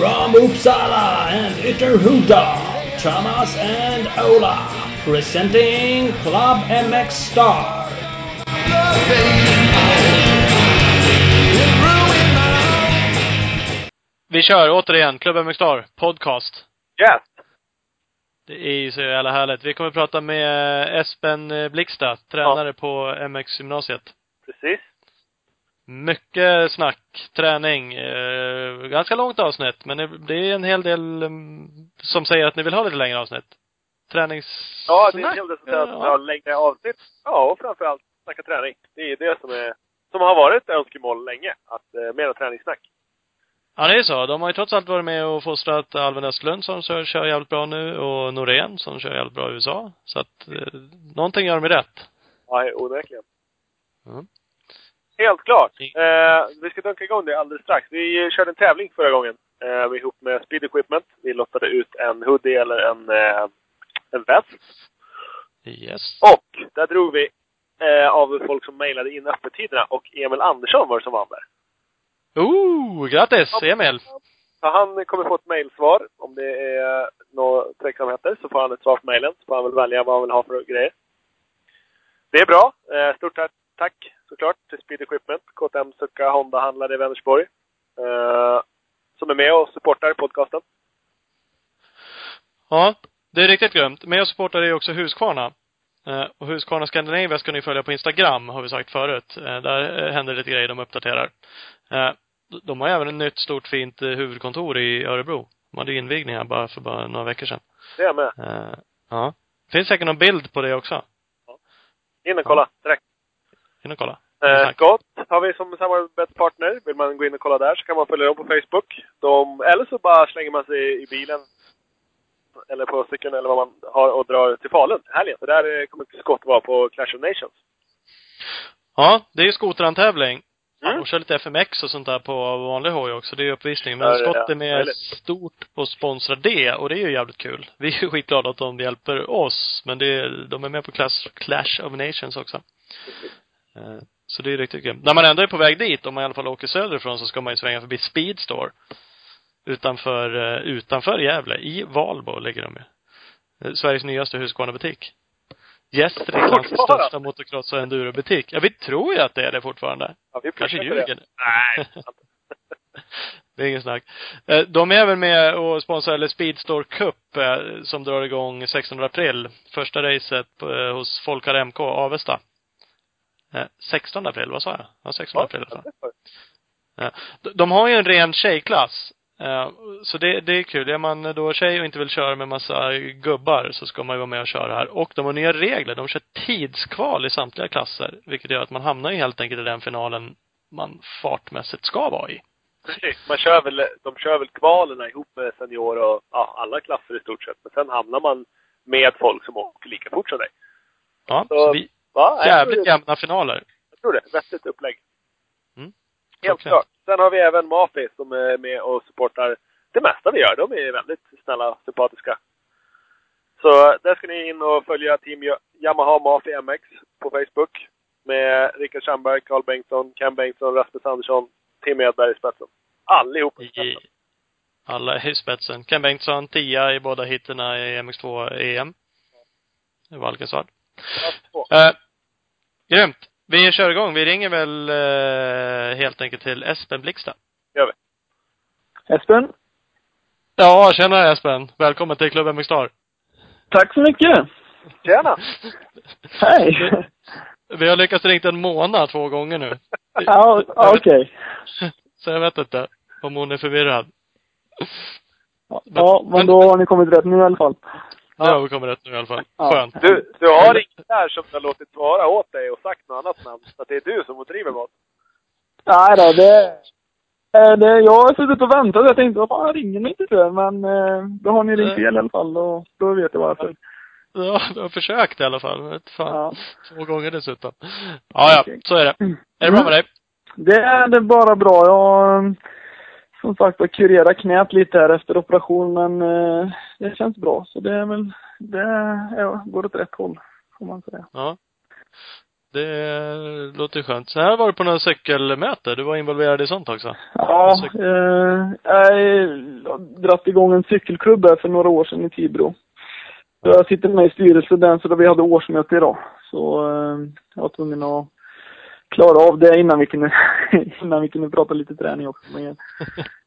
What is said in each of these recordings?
From Uppsala and Ytterhuda, Thomas and Ola, presenting Club MX Star. Vi kör återigen, Club MX Star, podcast. Yes! Det är ju så jävla härligt. Vi kommer prata med Espen Blixta, tränare på MX-gymnasiet. Precis. Mycket snack, träning. Eh, ganska långt avsnitt, men det, är en hel del mm, som säger att ni vill ha lite längre avsnitt. Träningssnack. Ja, det är en hel del som säger att Ja. ja. längre avsnitt. Ja, och framförallt snacka träning. Det är det som är, som har varit önskemål länge. Att, eh, mera träningssnack. Ja, det är så. De har ju trots allt varit med och fostrat Alvin Östlund som kör, kör jävligt bra nu och Norén som kör jävligt bra i USA. Så att, eh, någonting gör de rätt. Ja, onekligen. Mm. Helt klart. Eh, vi ska dunka igång det alldeles strax. Vi körde en tävling förra gången. Eh, ihop med Speed Equipment. Vi lottade ut en hoodie eller en, eh, en väst. Yes. Och där drog vi eh, av folk som mejlade in öppettiderna. Och Emil Andersson var det som vann där. Oh, grattis Emil! Så han kommer få ett mejlsvar. Om det är några tveksamheter så får han ett svar på mejlen. Så får han väl välja vad han vill ha för grejer. Det är bra. Eh, stort tack, tack såklart till Speed Equipment, KTM Succa Honda-handlare i Vänersborg. Eh, som är med och supportar podcasten. Ja, det är riktigt grymt. Med och supportar är också Husqvarna. Eh, och Husqvarna Scandinavia ska ni följa på Instagram, har vi sagt förut. Eh, där eh, händer lite grejer de uppdaterar. Eh, de har även ett nytt stort fint eh, huvudkontor i Örebro. De hade invigning här bara för bara några veckor sedan. Det är jag med. Ja. Finns säkert någon bild på det också. In och kolla direkt. In och kolla. Eh. Scott har vi som samarbetspartner. Vill man gå in och kolla där så kan man följa dem på Facebook. De, eller så bara slänger man sig i bilen eller på cykeln eller vad man har och drar till Falun helgen. För där eh, kommer Scott vara på Clash of Nations. Ja, det är ju skoterantävling. Mm. Och kör lite FMX och sånt där på vanlig hoj också. Det är ju uppvisning. Men Ja, Scott är med möjligt. stort och sponsrar det. Och det är ju jävligt kul. Vi är ju skitglada att de hjälper oss. Men det är, de är med på Clash, Clash of Nations också. Eh, Så det är riktigt grymt. När man ändå är på väg dit, om man i alla fall åker söderifrån, så ska man ju svänga förbi Speedstore. Utanför, eh, utanför Gävle. I Valbo ligger de ju. Eh, Sveriges nyaste Husqvarna-butik. Gästriklands största motocross och endurobutik. Ja, vi tror ju att det är det fortfarande. Ja, vi Kanske det. ljuger. Nej. Det är ingen snack. De är även med och sponsrar eller Speedstore Cup som drar igång 16 april. Första racet hos Folkar MK Avesta. Eh, 16 april, vad sa jag? Ja, 16 april i alla fall. Ja. De- De har ju en ren tjejklass. Eh, Så det, det är kul. Är man då tjej och inte vill köra med massa gubbar så ska man ju vara med och köra här. Och de har nya regler. De kör tidskval i samtliga klasser. Vilket gör att man hamnar ju helt enkelt i den finalen man fartmässigt ska vara i. Precis. Man kör väl, de kör väl kvalerna ihop med senior och ja, alla klasser i stort sett. Men sen hamnar man med folk som åker lika fort som dig. Ja, Så- så vi, Va? Jävligt jämna finaler. Jag tror det. Vettigt upplägg. Mm. Helt klart. Sen har vi även Mafi som är med och supportar det mesta vi gör. De är väldigt snälla och sympatiska. Så där ska ni in och följa Team Yamaha Mafi MX på Facebook. Med Rickard Sandberg, Carl Bengtsson, Ken Bengtsson, Rasmus Andersson, Tim Edberg i spetsen. Allihop i spetsen. alla i spetsen. Ken Bengtsson, tia i båda hitterna i MX2 EM. I Valkensvard. Eh, grymt. Vi kör igång. Vi ringer väl eh, helt enkelt till Espen Blixta. Gör vi. Espen? Ja, tjena Espen. Välkommen till Club MX Star. Tack så mycket! Tjena! Hej! Vi har lyckats ringa en månad två gånger nu. Ja, ja, okej. Så jag vet inte om hon är förvirrad. Ja, men då har ni kommit rätt nu i alla fall. Nu har vi kommit rätt nu i alla fall. Ja. Skönt. Du, du har ringt där som du har låtit svara åt dig och sagt något annat namn. Så att det är du som driver oss. Nej då, det... eh, det jag har suttit och väntat. Jag tänkte, vad fan, ringer mig inte för. Men eh, då har ni ringt fel i alla fall och då vet jag varför. Ja, du har försökt i alla fall. Vet fan. Ja. Två gånger dessutom. Ja, ja. Så är det. Är det bra med dig? Det är, det är bara bra. Jag som sagt var kurerat knät lite här efter operation men eh, det känns bra. Så det är väl, det är, ja, går åt rätt håll får man säga. Ja. Det låter skönt. Så här var du på något cykelmöte. Du var involverad i sånt också? Ja, Cykel. eh, jag dragit igång en cykelklubb här för några år sedan i Tibro. Så jag sitter med i styrelsen där, så då vi hade årsmöte idag. Så eh, jag var tvungen att klara av det innan vi kunde, innan vi kunde prata lite träning också. Men,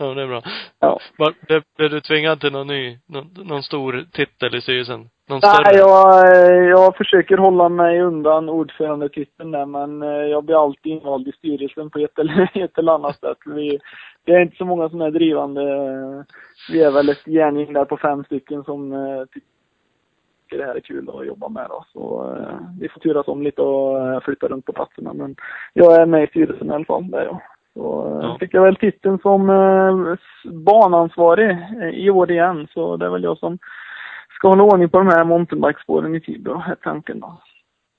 Ja, det är bra. ja. Var, blev, blev du tvingad till någon ny, någon, någon stor titel i styrelsen? Någon Nej, större? jag, jag försöker hålla mig undan ordförandetiteln där, men eh, jag blir alltid invald i styrelsen på ett eller, ett eller annat sätt. Vi, det är inte så många som är drivande. Vi är väl ett gärning där på fem stycken som eh, tycker det här är kul att jobba med då. Så eh, vi får turas om lite och eh, flytta runt på platserna. Men jag är med i styrelsen i alla fall, det är jag. Så eh, Ja. fick jag väl titeln som eh, banansvarig eh, i år igen. Så det är väl jag som ska hålla ordning på de här mountainbikespåren i Tibro, är tanken då.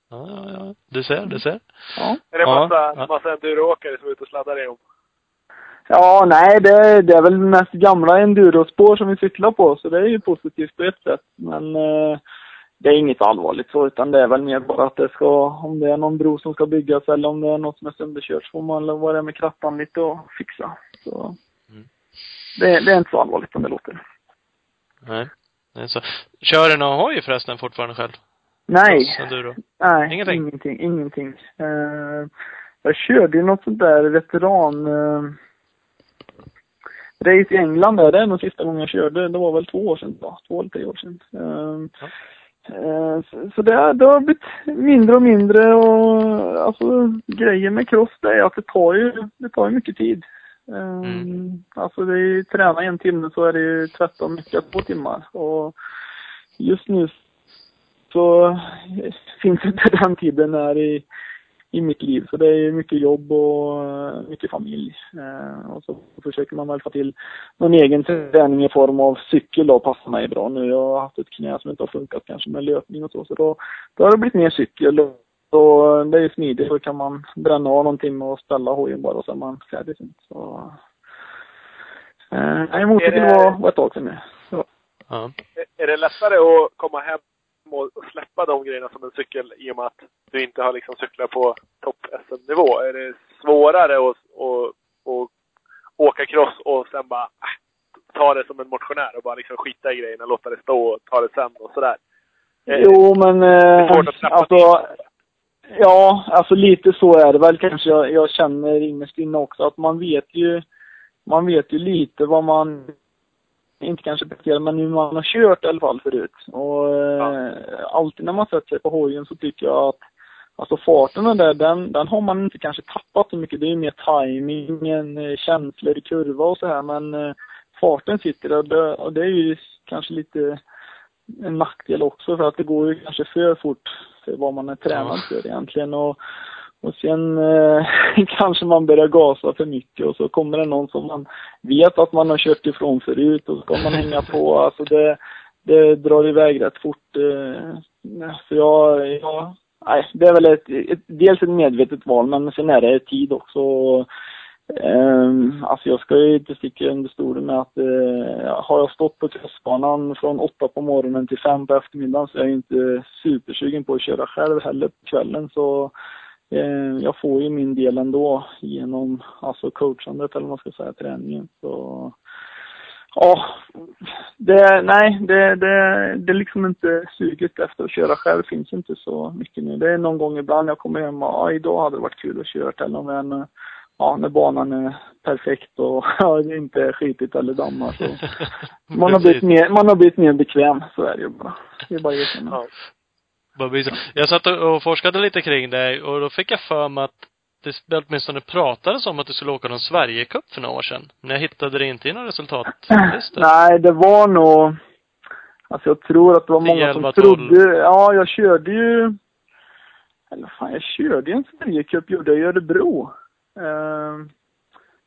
Ja, ja, ja. Du ser, du ser. Ja. Är det massa, ja. massa enduroåkare som är ute och sladdar i dem? Ja, nej, det, det är väl mest gamla endurospår som vi cyklar på, så det är ju positivt på ett sätt. Men eh, det är inget allvarligt så, utan det är väl mer bara att det ska, om det är någon bro som ska byggas eller om det är något som är sönderkört så får man vara där med krattan lite och fixa. Så Mm. det, det är inte så allvarligt som det låter. Nej. Det är så. Kör du någon hoj förresten fortfarande själv? Nej, enduro? nej, Ingenting? ingenting. ingenting. Eh, jag körde ju något sånt där veteran eh, race i England där. Det är nog sista gången jag körde. Det var väl två år sedan då. Två eller tre år sedan. Eh, Ja. Eh, så, det, har- det har blivit mindre och mindre och alltså grejen med cross det är att det tar ju, det tar ju mycket tid. Eh, Mm. Alltså det är ju, träna en timme så är det ju 13 mycket två timmar. Och just nu så finns inte den tiden här i, i mitt liv. Så det är mycket jobb och eh, mycket familj. Eh, och så försöker man väl få till någon egen träning i form av cykel då, passar mig bra nu. Jag har haft ett knä som inte har funkat kanske med löpning och så. Så då, då har det blivit mer cykel. Och, och det är ju smidigt. Då kan man bränna av någon timme och ställa hojen bara och så är man färdig sen. Så, eh, nej, motorcykel var, var ett tag sedan nu. Ja. Är- Är det lättare att komma hem och släppa de grejerna som en cykel i och med att du inte har liksom cyklat på topp-SM-nivå? Är det svårare att, att, att åka cross och sen bara äh, ta det som en motionär och bara liksom skita i grejerna, låta det stå och ta det sen och sådär? Eh, Jo, men eh, att alltså, ja, alltså lite så är det väl kanske. Jag, jag känner innerst inne också att man vet ju, man vet ju lite vad man, inte kanske presterar, men hur man har kört i alla fall förut. Och eh, alltid när man sätter sig på hojen så tycker jag att Alltså farten och där, den, den har man inte kanske tappat så mycket. Det är ju mer timingen, eh, känslor i kurva och så här. Men eh, farten sitter där och det, och det är ju kanske lite en nackdel också för att det går ju kanske för fort för vad man är tränad för egentligen. Och, och sen eh, kanske man börjar gasa för mycket och så kommer det någon som man vet att man har kört ifrån förut och så ska man hänga på. Alltså det, det drar iväg rätt fort. Eh, så jag, jag, nej, det är väl ett, ett, dels ett medvetet val men sen är det tid också. Um, alltså jag ska ju inte sticka under stolen med att uh, har jag stått på crossbanan från åtta på morgonen till fem på eftermiddagen så är jag inte supersugen på att köra själv heller på kvällen. Så jag får ju min del ändå genom alltså coachandet eller vad man ska säga, träningen. Så ja, det, nej, det, det, det är liksom inte suget efter att köra själv finns inte så mycket nu. Det är någon gång ibland jag kommer hem och ja, idag hade det varit kul att köra eller om ja, när banan är perfekt och ja, det inte är skitigt eller dammar så. Man har, blivit mer, man har blivit mer bekväm, så är det ju bara. Det är bara att. Ja. Jag satt och forskade lite kring dig och då fick jag för mig att det åtminstone pratades om att du skulle åka någon Sverigecup för några år sedan. Men jag hittade det inte i någon resultatlista. Nej, det var nog, alltså jag tror att det var 10, många som 11, 12. trodde, ja jag körde ju, eller fan jag körde ju en Sverigecup, gjorde jag i Örebro. Uh,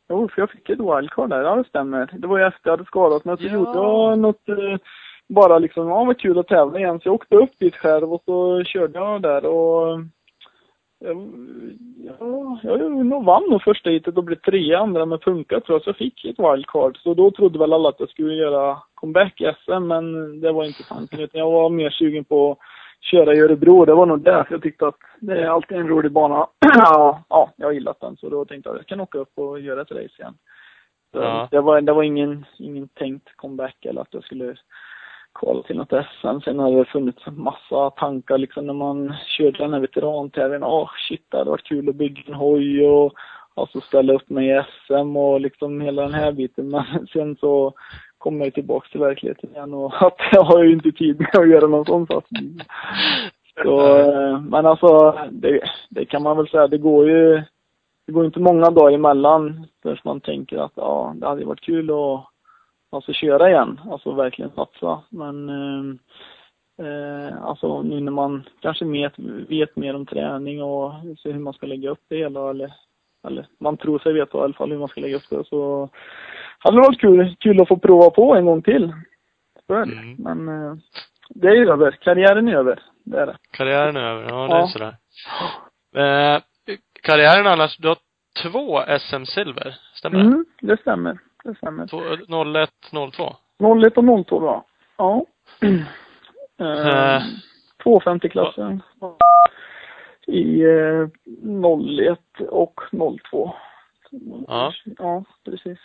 jo, för jag fick ett wildcard där, ja det stämmer. Det var ju efter jag hade skadat mig, så Ja. gjorde jag något, eh, bara liksom, ja vad kul att tävla igen. Så jag åkte upp dit själv och så körde jag där och Ja, jag nog vann nog första heatet och blev trea andra med punka tror jag, så jag fick ett wildcard. Så då trodde väl alla att jag skulle göra comeback i SM, men det var inte tanken. Utan jag var mer sugen på att köra i Örebro. Det var nog därför jag tyckte att det är alltid en rolig bana. ja, ja, jag har gillat den. Så då tänkte jag att jag kan åka upp och göra ett race igen. Så Ja. Det var, det var ingen, ingen tänkt comeback eller att jag skulle kvala till något SM. Sen har det funnits en massa tankar liksom när man körde den här veterantävlingen. Åh ah, shit, det hade varit kul att bygga en hoj och alltså ställa upp mig i SM och liksom hela den här biten. Men sen så kom jag tillbaks till verkligheten igen och att jag har ju inte tid med att göra någon sån satsning. Så, eh, men alltså, det, det kan man väl säga, det går ju, det går inte många dagar emellan förrän man tänker att ja, det hade ju varit kul att alltså köra igen, alltså verkligen satsa. Men eh, eh, alltså nu när man kanske vet, vet mer om träning och hur man ska lägga upp det hela eller, eller man tror sig veta i alla fall hur man ska lägga upp det så hade det varit kul, kul att få prova på en gång till. Så är det. Mm. Men eh, det är över, karriären är över. Det är det. Karriären är över. Ja, det är Ja. sådär. Eh, karriären annars, du har två SM-silver. Stämmer det? Mm, det stämmer. Det stämmer. Två- 01, 02. 01 och 02 då. Ja. Eh. Eh, 250-klassen. I eh, 01 och 02. Ja. Ja, precis.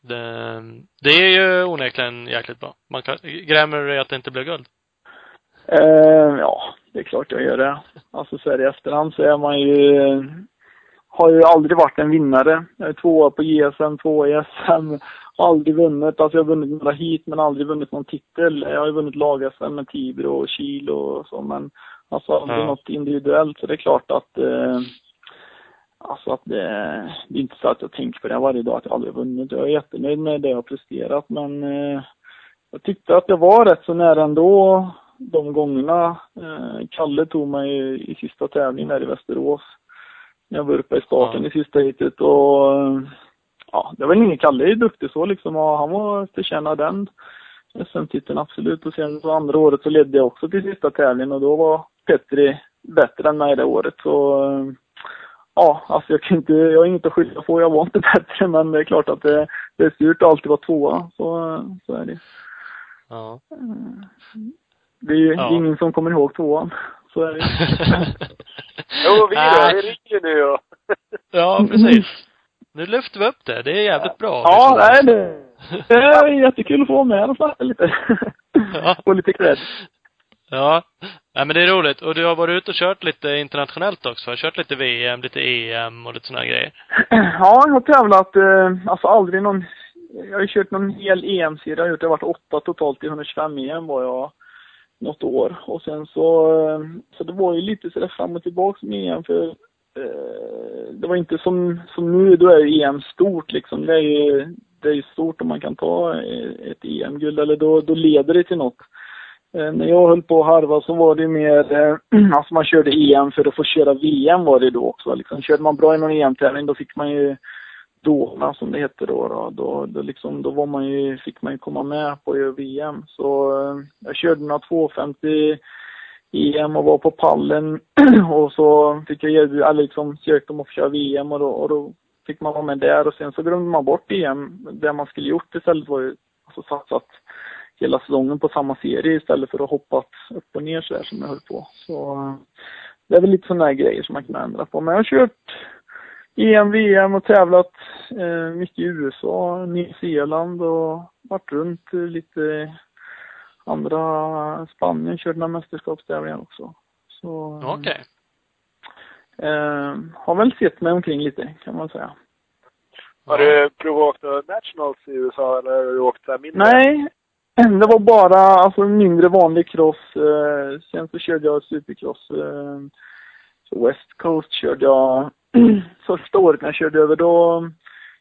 Det, det är ju onekligen jäkligt bra. Man kan, grämer dig att det inte blev guld? Eh, ja, det är klart jag gör det. Alltså så här i efterhand så är man ju, har ju aldrig varit en vinnare. Jag är tvåa på JSM, tvåa i SM. Har aldrig vunnit, alltså jag har vunnit några hit men aldrig vunnit någon titel. Jag har ju vunnit lag-SM med Tibro och Kil och så men alltså aldrig Ja. något individuellt. Så det är klart att eh, Alltså att det, det är inte så att jag tänker på det varje dag att jag aldrig vunnit. Jag är jättenöjd med det jag presterat men eh, jag tyckte att jag var rätt så nära ändå de gångerna. Eh, Kalle tog mig i, i sista tävlingen där i Västerås. När jag var uppe i starten i sista heatet och ja, det var ingen Kalle är duktig så liksom och han var förtjänad den SM-titeln absolut. Och sen så andra året så ledde jag också till sista tävlingen och då var Petri bättre än mig det året så Ja, alltså jag kan inte, jag har inget att skylla på. Jag var inte bättre men det är klart att det, det är surt att alltid vara tvåa. Så, så är det. Ja. Det är ju Ja. ingen som kommer ihåg tvåan. Så är det. Jo, vi då. Vi ringer nu och... ja, precis. Nu lyfter vi upp det. Det är jävligt bra. Ja, nej det, det är jättekul att få vara med och snacka lite. Ja. Få lite cred. Ja. Nej men det är roligt. Och du har varit ute och kört lite internationellt också. Kört lite VM, lite EM och lite här grejer. Ja, jag har tävlat, eh, alltså aldrig någon, jag har ju kört någon hel EM-serie, jag har gjort, det har varit åtta totalt i 125 EM var jag något år. Och sen så, eh, så det var ju lite sådär fram och tillbaka med EM för eh, det var inte som, som nu, då är ju EM stort liksom. Det är ju, det är ju stort om man kan ta eh, ett EM-guld eller då, då leder det till något. Eh, När jag höll på att harva så var det mer, eh, alltså man körde EM för att få köra VM var det då också. Liksom, körde man bra i någon EM-tävling då fick man ju Dona som det hette då, då, då, då, liksom, då var man ju, fick man ju komma med på VM. Så eh, jag körde några 250 EM och var på pallen och så fick jag erbjuda, liksom sökte om att få köra VM och då, och då fick man vara med där och sen så glömde man bort EM. Det man skulle gjort istället var ju alltså satsat hela säsongen på samma serie istället för att hoppa upp och ner sådär som jag höll på. Så eh, det är väl lite sådana grejer som man kan ändra på. Men jag har kört EM, VM och tävlat eh, mycket i USA, Nya Zeeland och varit runt eh, lite andra, Spanien, kört några mästerskapstävlingar också. Så Okej. eh, har väl sett mig omkring lite kan man säga. Har du provat att åka Nationals i USA eller har du åkt här mindre? Nej, det var bara alltså mindre vanlig cross. Eh, sen så körde jag supercross. Eh, så West Coast körde jag första året när jag körde över. Då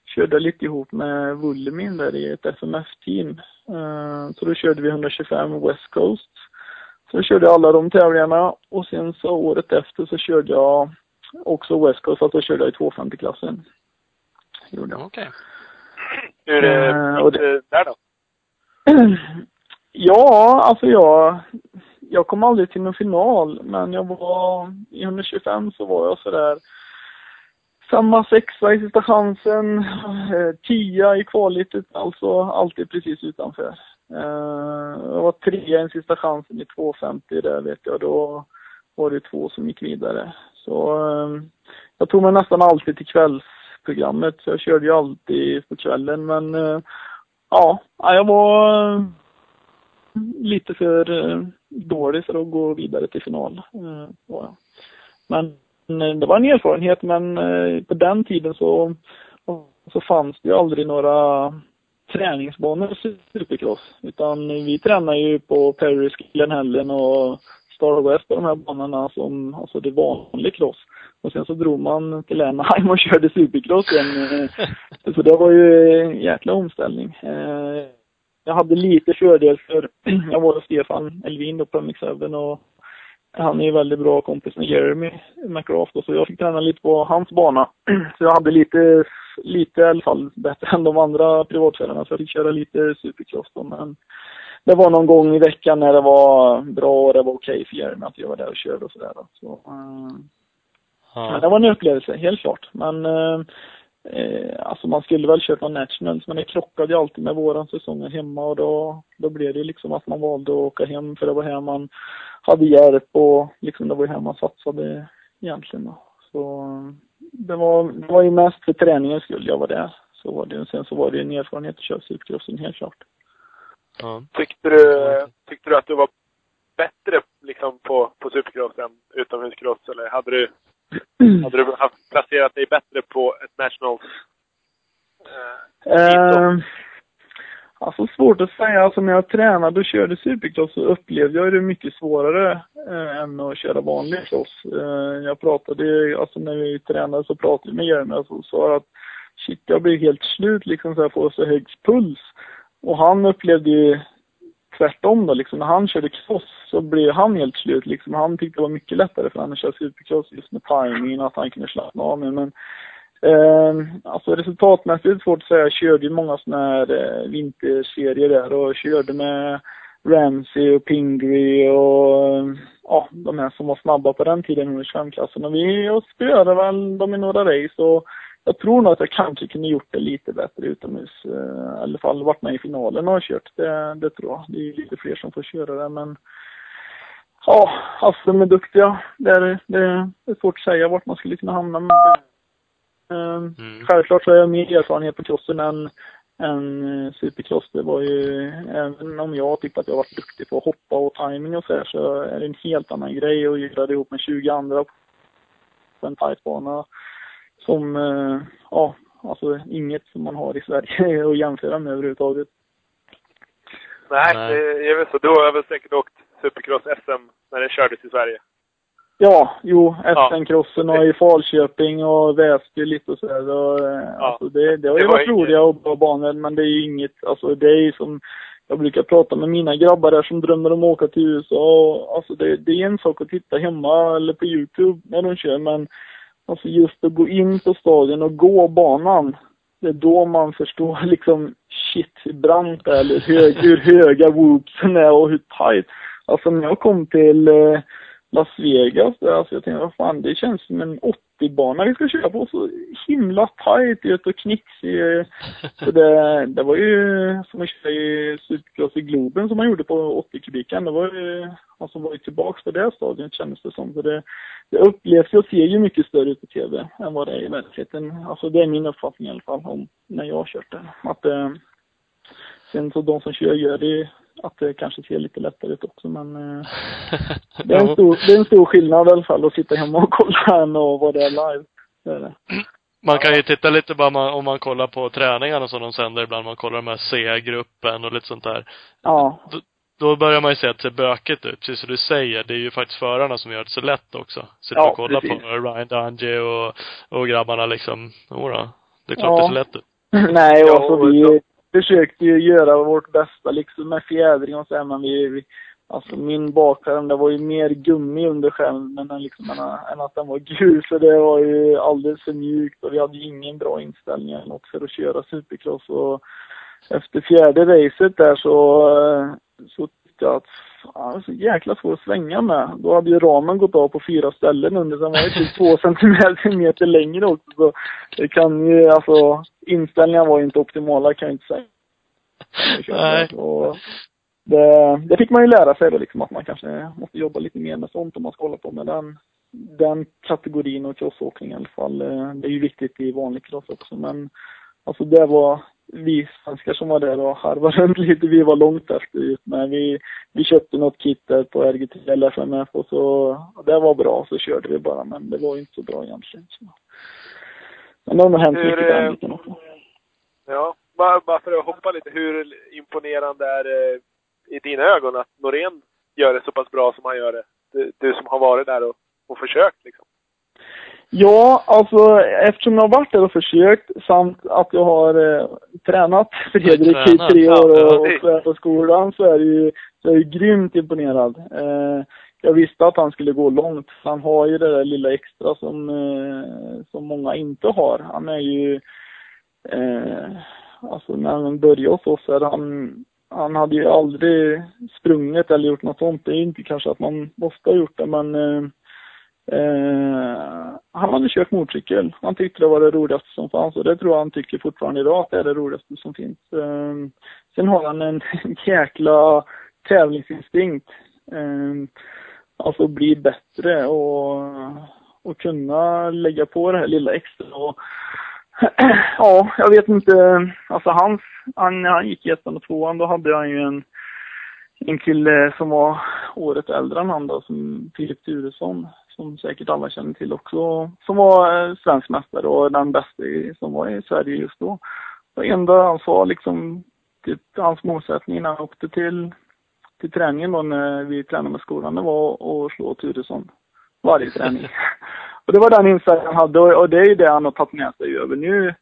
körde jag lite ihop med Wullemin där i ett SMF-team. Eh, så då körde vi 125 West Coast. Så då körde jag alla de tävlingarna och sen så året efter så körde jag också West Coast, fast då körde jag i 250-klassen. Gjorde jag. Okej. Hur Eh, eh, det där då? Ja, alltså jag, jag kom aldrig till någon final, men jag var, i 125 så var jag sådär samma sexa i sista chansen, eh, tia i kvalet, alltså alltid precis utanför. Eh, jag var trea i sista chansen i 2.50 där vet jag. Då var det två som gick vidare. Så eh, jag tog mig nästan alltid till kvällsprogrammet. Så jag körde ju alltid på kvällen men ja, jag var lite för dålig för att gå vidare till final. Men Eh, det var en erfarenhet men eh, på den tiden så, så fanns det ju aldrig några träningsbanor i supercross. Utan vi tränade ju på Paris, Glenhellen och Star West på de här banorna som, alltså det vanlig cross. Och sen så drog man till Anaheim och körde supercross igen. Eh, så det var ju en jäkla omställning. Jag hade lite fördel för jag var hos Stefan Elvin då på MX7 och han är ju väldigt bra kompis med Jeremy McGrath då, så jag fick träna lite på hans bana. Så jag hade lite, lite i alla fall bättre än de andra privatförarna, så jag fick köra lite supercross då. Men det var någon gång i veckan när det var bra och det var okej okay för Jeremy att jag var där och körde och sådär då. Så, uh, ja. Det var en upplevelse, helt klart. Men uh, Eh, alltså man skulle väl köpa Nationals men det krockade ju alltid med våran säsong hemma och då, då blev det liksom att man valde att åka hem för det var här man hade hjälp och liksom det var ju här man satsade egentligen då. Så det var, det var ju mest för träningens skull jag var där. Så var det. Sen så var det en erfarenhet att köra supercrossen helt klart. Ja. Tyckte du, tyckte du att du var bättre liksom på, på supercross än utomhuscross eller hade du hade du haft, placerat dig bättre på ett national? Eh, uh, alltså svårt att säga. Alltså när jag tränade och körde supercross så upplevde jag det mycket svårare eh, än att köra vanlig cross. Eh, jag pratade, alltså när vi tränade så pratade jag med Jeremy och sa att shit, jag blir helt slut liksom så jag får så hög puls. Och han upplevde ju tvärtom då liksom. När han körde cross så blev han helt slut liksom. Han tyckte det var mycket lättare för han att köra supercross just med timingen och att han kunde slappna av med. Men eh, alltså resultatmässigt är det svårt att säga. Jag körde ju många sådana här eh, vinterserier där och körde med Ramsey och Pingree och eh, ja, de här som var snabba på den tiden under 25-klassen. Och vi spöade väl dem i några race och jag tror nog att jag kanske kunde gjort det lite bättre utomhus. Eh, I alla fall varit med i finalen och har kört. Det, det tror jag. Det är lite fler som får köra det men Ja, alltså de är duktiga. Det är, det är svårt att säga vart man skulle kunna hamna. Men, eh, mm. Självklart så har jag mer erfarenhet på crossen än, än eh, supercross. Det var ju, även om jag tyckte att jag varit duktig på att hoppa och timing och så här, så är det en helt annan grej att göra det ihop med 20 andra på en tight bana som, eh, ja, alltså inget som man har i Sverige att jämföra med överhuvudtaget. Nej, Nej. det är väl så. Du har väl säkert åkt Supercross-SM när det kördes i Sverige? Ja, jo, SM-crossen och i Falköping och Väsby lite och sådär. Ja. Alltså det, det har ju det varit roliga och bra banor, men det är ju inget, alltså det är ju som jag brukar prata med mina grabbar där som drömmer om att åka till USA. Alltså det, det är en sak att titta hemma eller på Youtube när de kör, men Alltså just att gå in på stadion och gå banan. Det är då man förstår liksom shit hur brant det är, eller hög, hur höga whoopsen är och hur tight. Alltså när jag kom till eh, Las Vegas där, alltså jag tänkte vad fan det känns som en 80-bana vi ska köra på. Så himla tight ut och knixig. Så det, det var ju som att köra i Supercross i Globen som man gjorde på 80-kubiken. Det var ju, alltså var ju tillbaks på det stadion kändes det som. Så det, det upplevs och ser ju mycket större ut på TV än vad det är i verkligheten. Alltså det är min uppfattning i alla fall om när jag har kört det. Att, eh, sen så de som kör gör det att det kanske ser lite lättare ut också men eh, det, är en stor, det är en stor skillnad i alla fall att sitta hemma och kolla än att vara där live. Det är det. Man kan ju titta lite bara om man kollar på träningarna som de sänder ibland. Man kollar de här C-gruppen och lite sånt där. Ja. Då, då börjar man ju se att det ser bökigt ut. Precis som du säger, det är ju faktiskt förarna som gör det så lätt också. Sitta ja, och kolla precis. på Ryan Dungey och, och grabbarna liksom. Jodå. Det är klart ja. det ser lätt ut. Nej, och så vi, försökte ju göra vårt bästa liksom med fjädring och så här, men vi, vi Alltså min bakskärm, det var ju mer gummi under skärmen än, liksom, än, än att den var gul. Så det var ju alldeles för mjukt och vi hade ju ingen bra inställning eller något för att köra supercross. Och efter fjärde racet där så, eh, så tyckte jag att fan, så jäkla svår att svänga med. Då hade ju ramen gått av på fyra ställen under, sen var det typ två centimeter längre också. Så det kan ju, alltså inställningarna var ju inte optimala kan jag inte säga. Nej. Och det, det fick man ju lära sig då liksom att man kanske måste jobba lite mer med sånt om man ska hålla på med den, den kategorin av crossåkning i alla fall. Eh, Det är ju viktigt i vanlig cross också men alltså det var vi svenskar som var där och harvade runt lite. Vi var långt efter ut men vi, vi köpte något kit där på RGT eller FMF och så det var bra så körde vi bara men det var ju inte så bra egentligen. Så. Men det har nog hänt Hur, mycket den eh, biten också. Ja, bara, bara för att hoppa lite. Hur imponerande är det i dina ögon att Norén gör det så pass bra som han gör det? Du, du som har varit där och, och försökt liksom. Ja, alltså eftersom jag har varit där och försökt samt att jag har eh, tränat Fredrik i tränat, tre år och, och här på skolan så är det ju, så är jag ju grymt imponerad. Eh, jag visste att han skulle gå långt. Han har ju det där lilla extra som, eh, som många inte har. Han är ju, eh, alltså när han började hos oss är han, han hade ju aldrig sprungit eller gjort något sånt. Det är inte kanske att man måste ha gjort det men eh, han hade kört motorcykel. Han tyckte det var det roligaste som fanns och det tror jag han tycker fortfarande idag att det är det roligaste som finns. Eh, sen har han en jäkla tävlingsinstinkt. Eh, alltså bli bättre och, och kunna lägga på det här lilla extra. Och, ja, jag vet inte. Alltså hans, han, när han gick i ettan och tvåan då hade han ju en en kille som var året äldre än han då, som Filip Turesson, som säkert alla känner till också, som var eh, svensk mästare och den bästa som var i Sverige just då. Och enda han sa liksom, typ, hans målsättning när han åkte till, till träningen då när vi tränade med skolan, det var att slå Turesson. Varje träning. och det var den inställningen han hade och, och det är ju det han har tagit med sig över nu.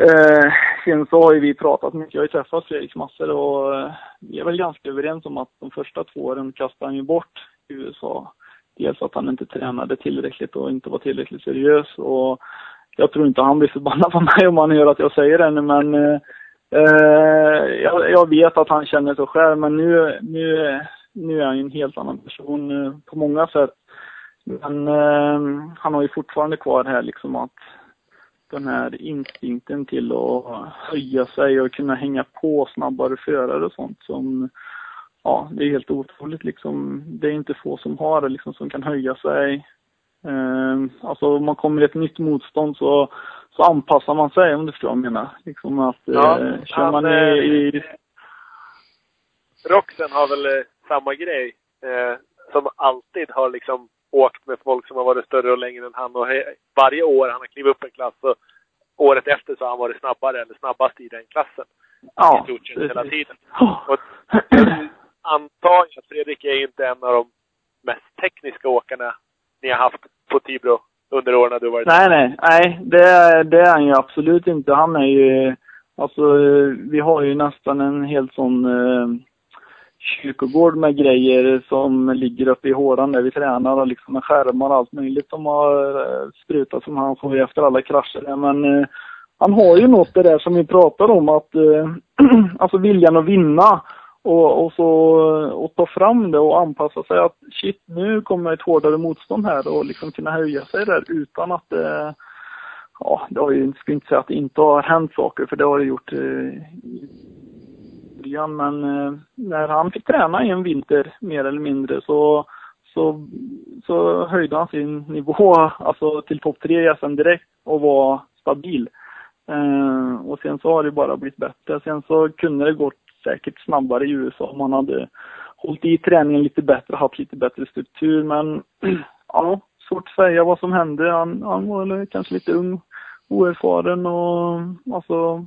Eh, sen så har ju vi pratat mycket, jag har ju träffat Fredrik massor och eh, vi är väl ganska överens om att de första två åren kastade han ju bort i USA. Dels att han inte tränade tillräckligt och inte var tillräckligt seriös och jag tror inte han blir förbannad på mig om han hör att jag säger det nu men eh, jag, jag vet att han känner så själv men nu, nu, nu är han ju en helt annan person eh, på många sätt. Men eh, han har ju fortfarande kvar här liksom att den här instinkten till att höja sig och kunna hänga på snabbare förare och sånt som, ja, det är helt otroligt liksom. Det är inte få som har det liksom, som kan höja sig. Eh, alltså om man kommer i ett nytt motstånd så, så anpassar man sig om du förstår vad jag menar. Liksom att, Ja, eh, kör man i, i Roxen har väl eh, samma grej. Eh, som alltid har liksom åkt med folk som har varit större och längre än han. Och he- varje år han har klivit upp en klass så året efter så har han varit snabbare eller snabbast i den klassen. ja, I stort sett hela tiden. Och antar ju att Fredrik är inte en av de mest tekniska åkarna ni har haft på Tibro under åren du varit Nej, nej, nej, det, är- det är han ju absolut inte. Han är ju, alltså vi har ju nästan en helt sån eh, kyrkogård med grejer som ligger uppe i håran där vi tränar och liksom med skärmar och allt möjligt som har eh, sprutat som han får efter alla krascher. Men eh, han har ju något det där som vi pratar om att, eh, alltså viljan att vinna och, och så och ta fram det och anpassa sig att shit nu kommer ett hårdare motstånd här och liksom kunna höja sig där utan att det, ja det har ju, jag ska inte säga att det inte har hänt saker för det har det gjort eh, i början men eh, när han fick träna i en vinter mer eller mindre så så, så höjde han sin nivå alltså till topp tre i SM direkt och var stabil. Eh, och sen så har det bara blivit bättre. Sen så kunde det gått säkert snabbare i USA om man hade hållit i träningen lite bättre, haft lite bättre struktur. Men ja, svårt att säga vad som hände. Han, han var kanske lite ung, oerfaren och alltså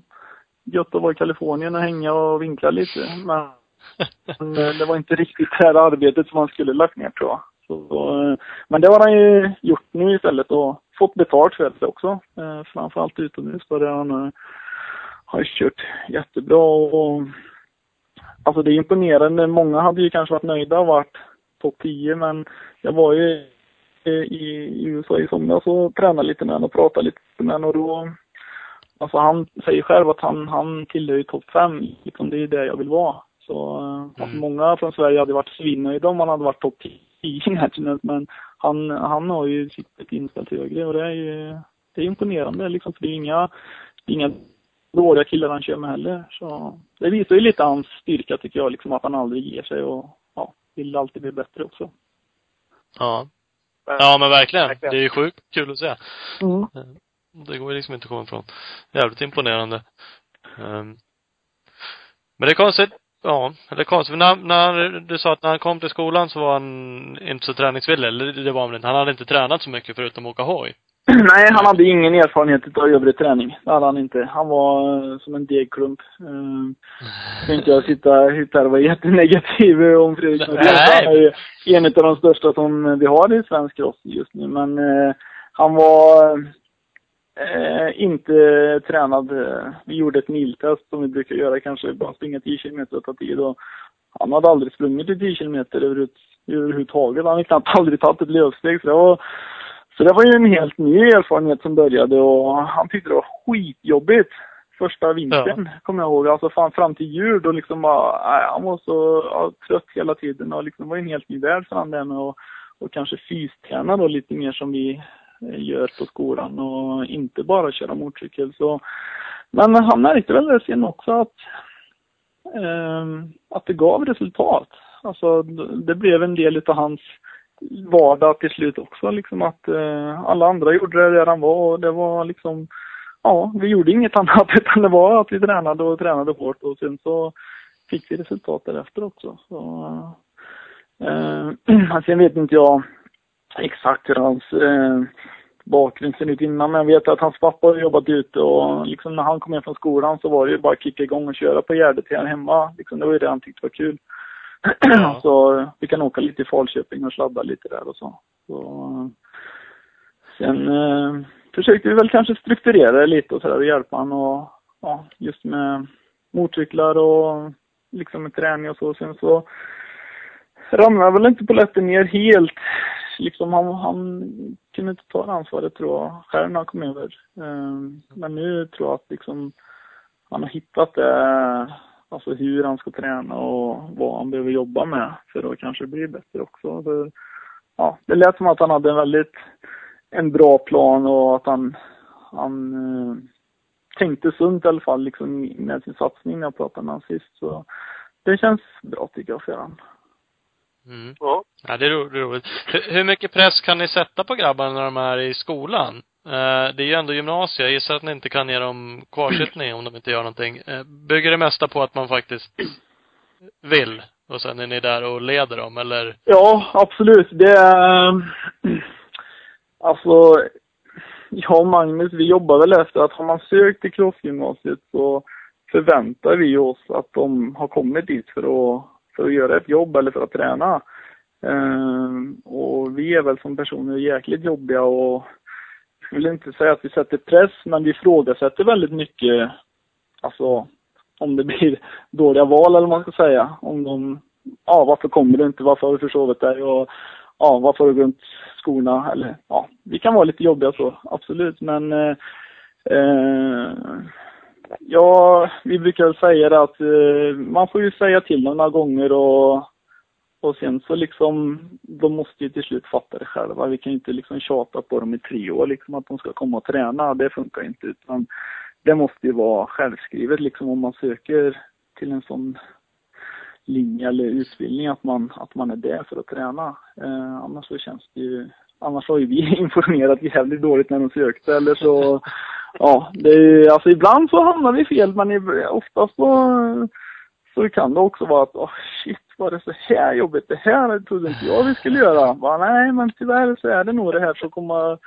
gött att vara i Kalifornien och hänga och vinkla lite. Men eh, det var inte riktigt det här arbetet som han skulle lagt ner tror jag. Så, eh, men det har han ju gjort nu istället och fått betalt för det också. Eh, framförallt utomhus där han har kört jättebra och alltså det är imponerande. Många hade ju kanske varit nöjda och varit topp 10 men jag var ju eh, i, USA i somras och tränade lite med honom och pratade lite med honom och då Alltså han säger själv att han, han tillhör ju topp 5, liksom det är det jag vill vara. Så eh, alltså många från Sverige hade varit svinnöjda om han hade varit topp 10 i Nationals, men han, han har ju siktet inställt högre och det är ju det är imponerande liksom, för det är inga, inga dåliga killar han kör med heller. Så det visar ju lite hans styrka tycker jag, liksom att han aldrig ger sig och ja, vill alltid bli bättre också. Ja. Ja men verkligen. Verkligen. Det är ju sjukt kul att se. Mm. Det går ju liksom inte att komma ifrån. Jävligt imponerande. Ehm. Men det är konstigt. Ja, eller konstigt. När, när du sa att när han kom till skolan så var han inte så träningsvillig. Eller det var han inte. Han hade inte tränat så mycket förutom att åka hoj. Nej, han hade ingen erfarenhet av övrig träning. Det hade han inte. Han var eh, som en degklump. Ska inte jag sitta här och vara jättenegativ om Fredrik Norén. Han är ju en av de största som vi har i svensk cross just nu. Men eh, han var eh, inte tränad. Vi gjorde ett miltest som vi brukar göra kanske. Bara springa 10 kilometer och ta tid. Och han hade aldrig sprungit i 10 kilometer överhuvud- överhuvudtaget. Han hade knappt aldrig tagit ett löpsteg. Så det var så det var ju en helt ny erfarenhet som började och han tyckte det var skitjobbigt första vintern, kommer jag ihåg. Alltså fan fram till jul då liksom bara, nej, han var så ja, trött hela tiden och liksom var en helt ny värld för han där med att och kanske fysträna då lite mer som vi eh, gör på skolan och inte bara köra motorcykel. Så, men han märkte väl det sen också att, ehm, att det gav resultat. Alltså det blev en del utav hans vardag till slut också. Liksom att eh, alla andra gjorde det där han var och det var liksom, ja, vi gjorde inget annat utan det var att vi tränade och tränade hårt och sen så fick vi resultat därefter också. Så, eh, alltså, sen vet inte jag exakt hur hans eh, bakgrund ser ut innan men jag vet att hans pappa har jobbat ute och liksom när han kom hem från skolan så var det ju bara att kicka igång och köra på Gärdet här hemma. Liksom, det var ju det han tyckte var kul. Ja. så vi kan åka lite i Falköping och sladda lite där och så. så eh, sen eh, försökte vi väl kanske strukturera det lite och sådär och hjälpa honom och ja, just med motorcyklar och liksom med träning och så. Sen så ramlade väl inte polletten ner helt. Liksom han, han kunde inte ta det ansvaret tror jag själv när han kom över. Eh, Men nu tror jag att liksom han har hittat det, alltså hur han ska träna och vad han behöver jobba med för att kanske bli bättre också. För, ja, det lät som att han hade en väldigt, en bra plan och att han, han eh, tänkte sunt i alla fall liksom med sin satsning när jag pratade med honom sist. Så det känns bra tycker jag för honom. Mm. Ja. Ja, det är roligt. Hur, hur mycket press kan ni sätta på grabbarna när de är i skolan? Eh, det är ju ändå gymnasiet. Jag gissar att ni inte kan ge dem kvarsittning om de inte gör någonting. Eh, bygger det mesta på att man faktiskt vill och sen är ni där och leder dem eller? Ja, absolut. Det är... Ehm, alltså, jag och Magnus, vi jobbar väl efter att har man sökt till crossgymnasiet så förväntar vi oss att de har kommit dit för att, för att göra ett jobb eller för att träna. Ehm, och vi är väl som personer jäkligt jobbiga och jag vill inte säga att vi sätter press, men vi ifrågasätter väldigt mycket, alltså om det blir dåliga val eller vad man ska säga. Om de, ja varför kommer du inte, varför har du försovit dig och ja varför har du glömt skorna? Eller ja, vi kan vara lite jobbiga så, absolut. Men eh, eh, ja, vi brukar väl säga det att eh, man får ju säga till några gånger och och sen så liksom, de måste ju till slut fatta det själva. Vi kan ju inte liksom tjata på dem i tre år liksom att de ska komma och träna. Det funkar inte utan det måste ju vara självskrivet liksom om man söker till en sån linje eller utbildning att man, att man är där för att träna. Eh, annars så känns det ju, annars har ju vi informerat jävligt dåligt när de sökte eller så, ja, det är ju, alltså ibland så hamnar vi fel men oftast så, så kan det också vara att, åh shit, var det så här jobbigt? Det här trodde inte jag vi skulle göra. Bara, nej, men tyvärr så är det nog det här som kommer,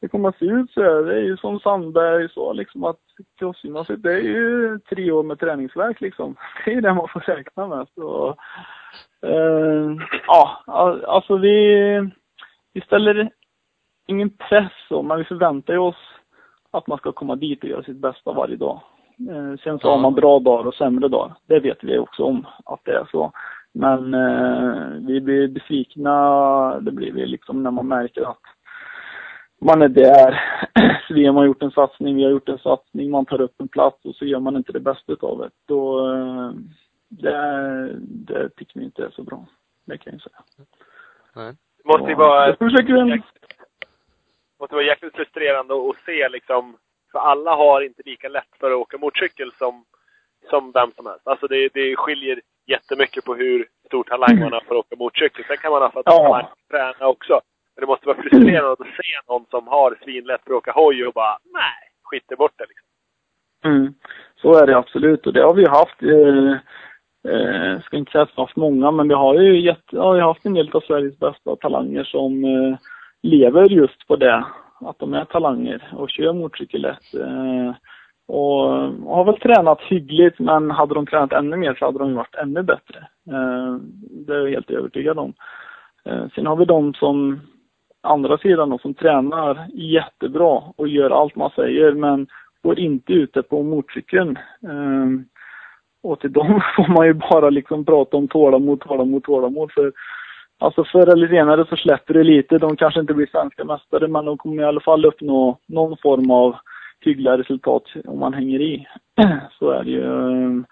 det kommer att se ut så här. Det är ju som Sandberg sa liksom att crossgymnasiet, det är ju tre år med träningsverk liksom. Det är ju det man får räkna med. Så, eh, ja, alltså vi, vi ställer ingen press så, men vi förväntar ju oss att man ska komma dit och göra sitt bästa varje dag. Eh, sen så Ja. har man bra dagar och sämre dagar. Det vet vi också om att det är så. Men eh, vi blir besvikna, det blir vi liksom när man märker att man är där. Svem har gjort en satsning, vi har gjort en satsning, man tar upp en plats och så gör man inte det bästa utav det. Då, eh, det, det tycker vi inte är så bra. Det kan jag säga. Nej. Det måste ju vara, en, måste vara jäkligt frustrerande att se liksom För alla har inte lika lätt för att åka motorcykel som, som vem som helst. Alltså det, det skiljer jättemycket på hur stor talang man har för att åka motorcykel. Sen kan man ha för att Ja. talang träna också. Men det måste vara frustrerande att se någon som har svinlätt för att åka hoj och bara, nej, skiter bort det liksom. Mm. Så är det absolut och det har vi ju haft. Eh, eh, ska inte säga att vi har haft många men vi har ju gett, ja, vi har haft en del av Sveriges bästa talanger som eh, lever just på det. Att de är talanger och kör motorcykel lätt. Eh, och har väl tränat hyggligt men hade de tränat ännu mer så hade de varit ännu bättre. Eh, det är jag helt övertygad om. Eh, sen har vi de som andra sidan då, som tränar jättebra och gör allt man säger men går inte ute på motorcykeln. Eh, och till dem får man ju bara liksom prata om tålamod, tålamod, tålamod. För alltså förr eller senare så släpper det lite. De kanske inte blir svenska mästare men de kommer i alla fall uppnå någon form av hyggliga resultat om man hänger i. Så är det ju. Ehm,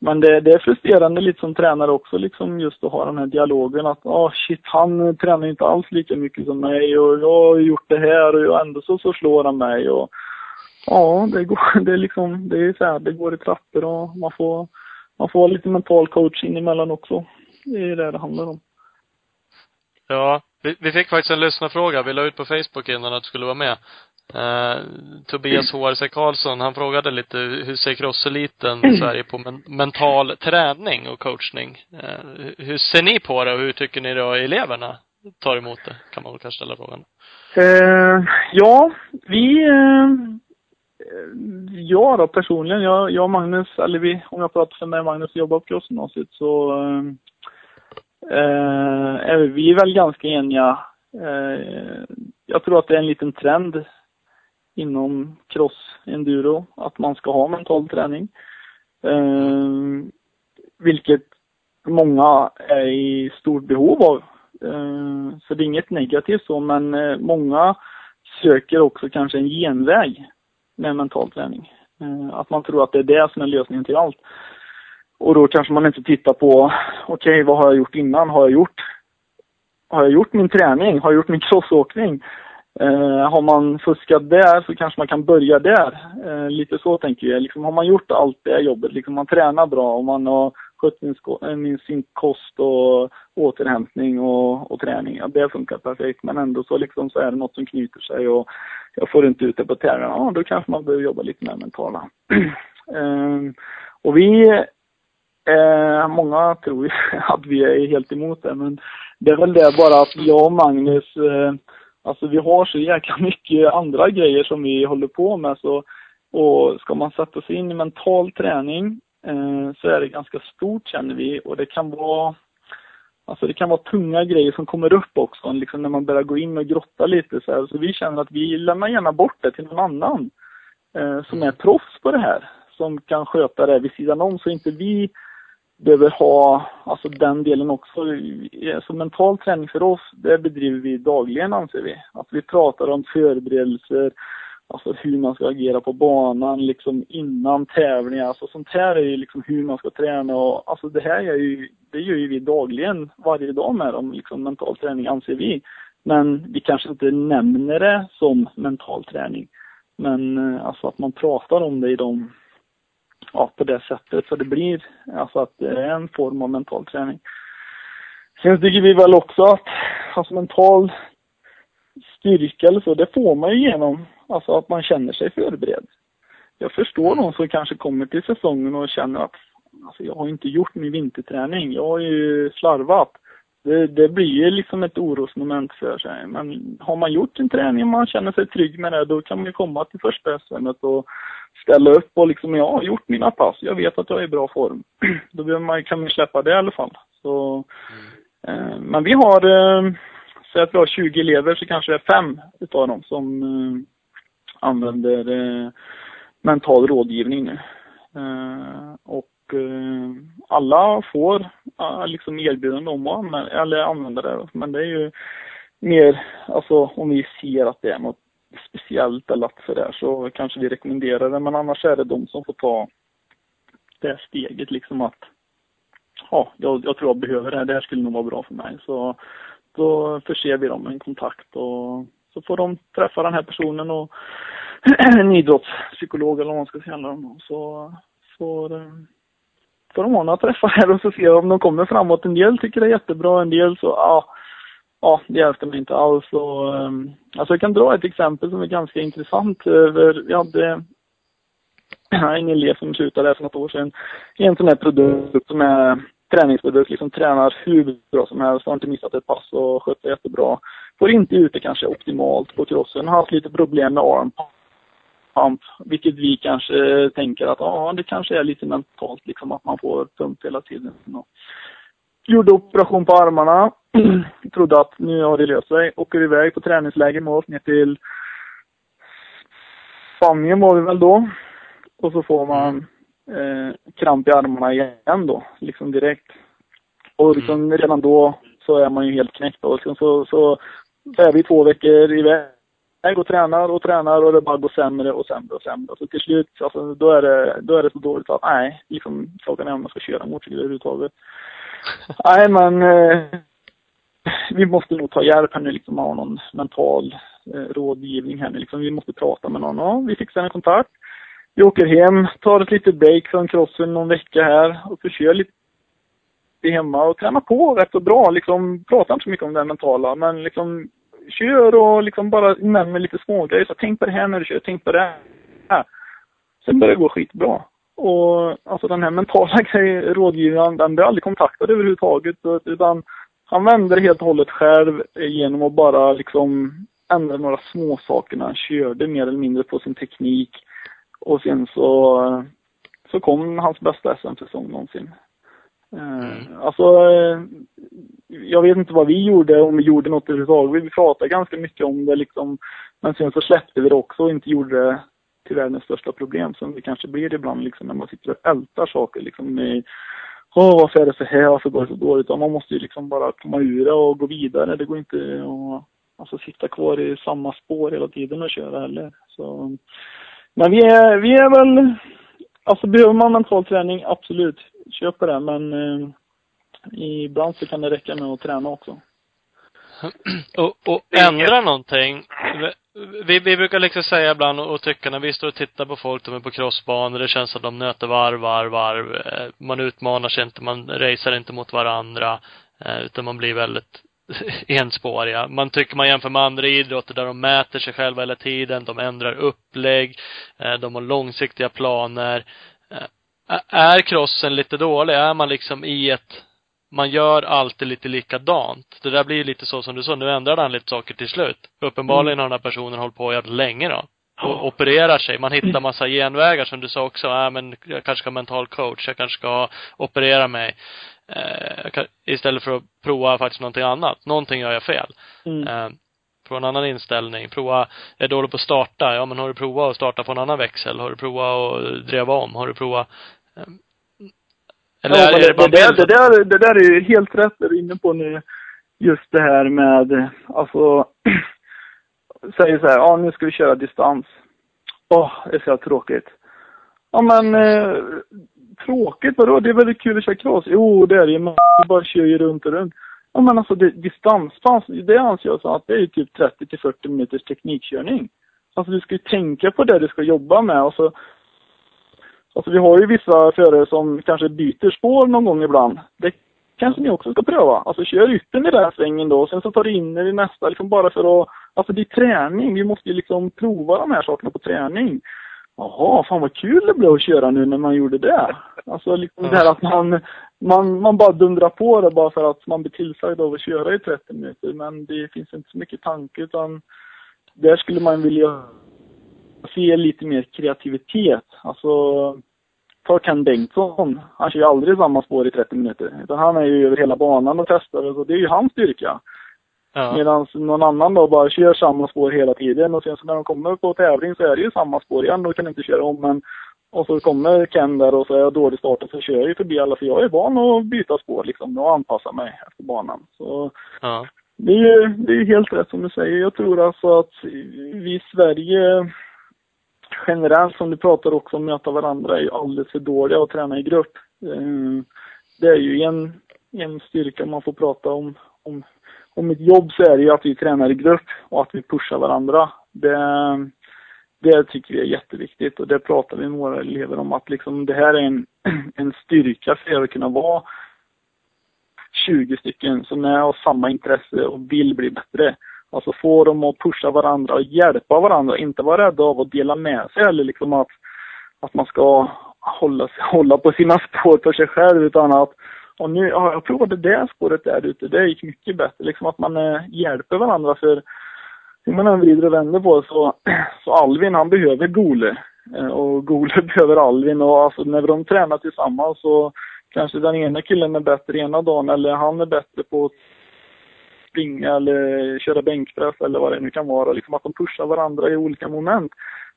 men det, det är frustrerande lite som tränare också liksom just att ha den här dialogen att ah shit han tränar inte alls lika mycket som mig och jag har gjort det här och ändå så, så slår han mig och Ja, det går, det är liksom, det är så här, det går i trappor och man får, man får lite mental coaching emellan också. Det är det det handlar om. Ja, vi, vi fick faktiskt en lyssnarfråga. Vi la ut på Facebook innan att du skulle vara med. Eh, Tobias HRC Karlsson, han frågade lite hur ser crosseliten i Sverige på men, mental träning och coachning? Eh, hur- ser ni på det och hur tycker ni då eleverna tar emot det? Kan man väl kanske ställa frågan. Eh, ja, vi, jag då personligen, jag, jag och Magnus, eller vi, om jag pratar för mig och Magnus och jobbar på crossgymnasiet så eh, vi är vi väl ganska eniga. Eh, jag tror att det är en liten trend inom cross enduro att man ska ha mental träning. Eh, vilket många är i stort behov av. Eh, Så det är inget negativt så, men eh, många söker också kanske en genväg med mental träning. Eh, Att man tror att det är det som är lösningen till allt. Och då kanske man inte tittar på, okej vad har jag gjort innan? Har jag gjort, har jag gjort min träning? Har jag gjort min crossåkning? Eh, har man fuskat där så kanske man kan börja där. Eh, lite så tänker jag. Liksom, har man gjort allt det jobbet, liksom man tränar bra och man har skött sin, eh, min, sin kost och återhämtning och, och träning. Ja, det funkar perfekt. Men ändå så, liksom, så är det något som knyter sig och jag får inte ut det på tävlingarna. Ja, då kanske man behöver jobba lite mer mentala. eh, och vi, eh, många tror ju att vi är helt emot det, men det är väl det bara att jag och Magnus, eh, alltså vi har så jäkla mycket andra grejer som vi håller på med så, och ska man sätta sig in i mental träning eh, så är det ganska stort känner vi och det kan vara Alltså det kan vara tunga grejer som kommer upp också, liksom när man börjar gå in och grotta lite så här. Så vi känner att vi lämnar gärna bort det till någon annan eh, som är proffs på det här. Som kan sköta det vid sidan om så inte vi behöver ha, alltså den delen också. Så mental träning för oss, det bedriver vi dagligen anser vi. Att vi pratar om förberedelser, alltså hur man ska agera på banan liksom innan tävlingar. Alltså sånt här är ju liksom hur man ska träna och alltså det här är ju, det gör ju vi dagligen, varje dag med dem, liksom mental träning anser vi. Men vi kanske inte nämner det som mental träning. Men eh, alltså att man pratar om det i de, ja på det sättet. Så det blir, alltså att det är en form av mental träning. Sen tycker vi väl också att, alltså mental styrka eller så, det får man ju genom, alltså att man känner sig förberedd. Jag förstår någon som kanske kommer till säsongen och känner att alltså jag har inte gjort min vinterträning, jag har ju slarvat. Det, det blir ju liksom ett orosmoment för sig. Men har man gjort sin träning och man känner sig trygg med det, då kan man ju komma till första SM och ställa upp och liksom, jag har gjort mina pass, jag vet att jag är i bra form. Då behöver man, kan man släppa det i alla fall. Så, eh, men vi har, eh, säg att vi har 20 elever så kanske det är fem utav dem som eh, använder eh, mental rådgivning nu. Eh, och eh, alla får eh, liksom erbjudande om att använda, eller använda det. Men det är ju mer, alltså om vi ser att det är något speciellt eller att sådär så kanske vi rekommenderar det. Men annars är det de som får ta det steget liksom att ja, jag, jag tror jag behöver det här. Det här skulle nog vara bra för mig. Så då förser vi dem med en kontakt och Så får de träffa den här personen och en idrottspsykolog eller vad man ska kalla dem. Så får, eh, får de ha några träffar här och så se om de kommer framåt. En del tycker det är jättebra, en del så, ja, ja, det hjälpte mig inte alls. Och, um, alltså jag kan dra ett exempel som är ganska intressant. Över, vi hade en elev som slutade för något år sedan i en sån här produkt som är träningsprodukt, liksom tränar hur bra som helst, har inte missat ett pass och sköter jättebra. Får inte ut det kanske optimalt på crossen, har haft lite problem med arm pump, vilket vi kanske tänker att ja, det kanske är lite mentalt liksom att man får pump hela tiden. Gjorde operation på armarna, trodde att nu har det löst sig, åker iväg på träningsläger med oss ner till Spanien var vi väl då. Och så får man eh, kramp i armarna igen då, liksom direkt. Och liksom mm. redan då så är man ju helt knäckt. Och liksom så, så, är vi två veckor iväg och tränar och tränar och det bara går sämre och sämre och sämre. Så till slut, alltså, då, är det, då är det så dåligt att nej, liksom, frågan är om man ska köra motorcykel överhuvudtaget. nej, men eh, vi måste nog ta hjälp här nu, liksom ha någon mental eh, rådgivning här nu. Liksom, vi måste prata med någon. Ja, vi fixar en kontakt. Vi åker hem, tar ett litet break från crossen någon vecka här och så kör lite hemma och tränar på rätt så bra. Liksom, pratar inte så mycket om det mentala, men liksom kör och liksom bara nämner lite smågrejer. Så tänk på det här när du kör, tänk på det här. Sen börjar det gå skitbra. Och alltså den här mentala rådgivaren, den blir aldrig kontaktad överhuvudtaget. Utan han vände det helt och hållet själv genom att bara liksom ändra några små saker när han körde mer eller mindre på sin teknik. Och sen så, så kom hans bästa SM-säsong någonsin. Eh, mm. Alltså, eh, jag vet inte vad vi gjorde, om vi gjorde något överhuvudtaget. Vi pratade ganska mycket om det liksom. Men sen så släppte vi det också och inte gjorde det till världens största problem som det kanske blir ibland liksom när man sitter och ältar saker liksom med Åh, varför är det så här? Varför går det så dåligt? Man måste ju liksom bara komma ur det och gå vidare. Det går inte att alltså, sitta kvar i samma spår hela tiden och köra heller. Så men vi är, vi är väl, alltså behöver man mental träning, absolut, köp på det. Men eh, ibland så kan det räcka med att träna också. och, och ändra någonting. Vi, vi brukar liksom säga ibland och, och tycka när vi står och tittar på folk, de är på crossbanor, det känns att de nöter varv, varv, varv. Eh, man utmanar sig inte, man racear inte mot varandra. Eh, utan man blir väldigt enspåriga. Man tycker man jämför med andra idrotter där de mäter sig själva hela tiden, de ändrar upplägg, eh, de har långsiktiga planer. Är crossen lite dålig? Är man liksom i ett, man gör alltid lite likadant. Det där blir lite så som du sa, nu ändrade han lite saker till slut. Uppenbarligen har den här personen hållit på jävligt länge då. Och opererar sig. Man hittar massa genvägar som du sa också. Äh, men jag kanske ska ha mental coach. Jag kanske ska operera mig eh, istället för att prova faktiskt någonting annat. Någonting gör jag fel. Mm. Eh, prova en annan inställning. Prova, jag är dålig på att starta. Ja men har du provat att starta på en annan växel? Har du provat att dreva om? Har du provat eh, eller ja, är det, det, bara det, där, det, där, det där är ju helt rätt det du är inne på nu. Just det här med, alltså, säger så här, ja nu ska vi köra distans. Åh, oh, det är så tråkigt. Ja men, eh, tråkigt vadå? Det är väldigt kul att köra cross. Jo, det är det Man bara kör ju runt och runt. Ja men alltså det, distanspass, det anser jag så att det är typ 30 till 40 minuters teknikkörning. Alltså du ska ju tänka på det du ska jobba med och så Alltså vi har ju vissa förare som kanske byter spår någon gång ibland. Det kanske ni också ska pröva. Alltså kör yttern i den svängen då, och sen så tar du in i nästa liksom bara för att Alltså det är träning. Vi måste ju liksom prova de här sakerna på träning. Jaha, fan vad kul det blev att köra nu när man gjorde det. Alltså liksom det här att man, man, man bara dundrar på det bara för att man blir tillsagd av att köra i 30 minuter. Men det finns inte så mycket tanke utan där skulle man vilja se lite mer kreativitet. Alltså, ta Ken Bengtsson. Han kör ju aldrig samma spår i 30 minuter. Utan han är ju över hela banan och testar. Och det är ju hans styrka. Ja. Medan någon annan då bara kör samma spår hela tiden och sen så när de kommer på tävling så är det ju samma spår igen och kan inte köra om men och så kommer Ken där och så är jag dålig start och så kör jag ju förbi alla för jag är van att byta spår liksom och anpassa mig efter banan. Så ja. det är ju det är helt rätt som du säger. Jag tror alltså att vi i Sverige generellt som du pratar också om möta varandra är ju alldeles för dåliga att träna i grupp. Ehm, det är ju en, en styrka man får prata om, om Om mitt jobb så är det ju att vi tränar i grupp och att vi pushar varandra. Det, det tycker vi är jätteviktigt och det pratar vi med våra elever om att liksom det här är en, en styrka för er att kunna vara 20 stycken som är av samma intresse och vill bli bättre. Alltså få dem att pusha varandra och hjälpa varandra, inte vara rädda av att dela med sig eller liksom att, att man ska hålla, hålla på sina spår för sig själv utan att och nu, ja, jag provade det spåret där ute, det gick mycket bättre. Liksom att man eh, hjälper varandra för hur man än vrider och vänder på så, så Alvin han behöver Gole. Eh, och Gole behöver Alvin och alltså när de tränar tillsammans så kanske den ena killen är bättre ena dagen eller han är bättre på att springa eller köra bänkpress eller vad det nu kan vara. Liksom att de pushar varandra i olika moment.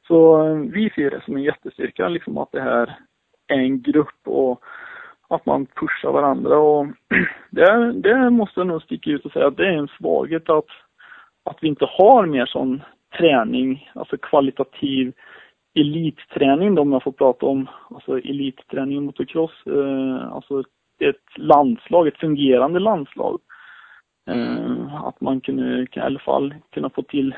Så eh, vi ser det som en jättestyrka liksom att det här är en grupp och att man pushar varandra och det, det måste jag nog sticka ut och säga att det är en svaghet att, att vi inte har mer sån träning, alltså kvalitativ elitträning då om jag får prata om, alltså elitträning i motocross, eh, alltså ett landslag, ett fungerande landslag. Eh, att man kunde i alla fall kunna få till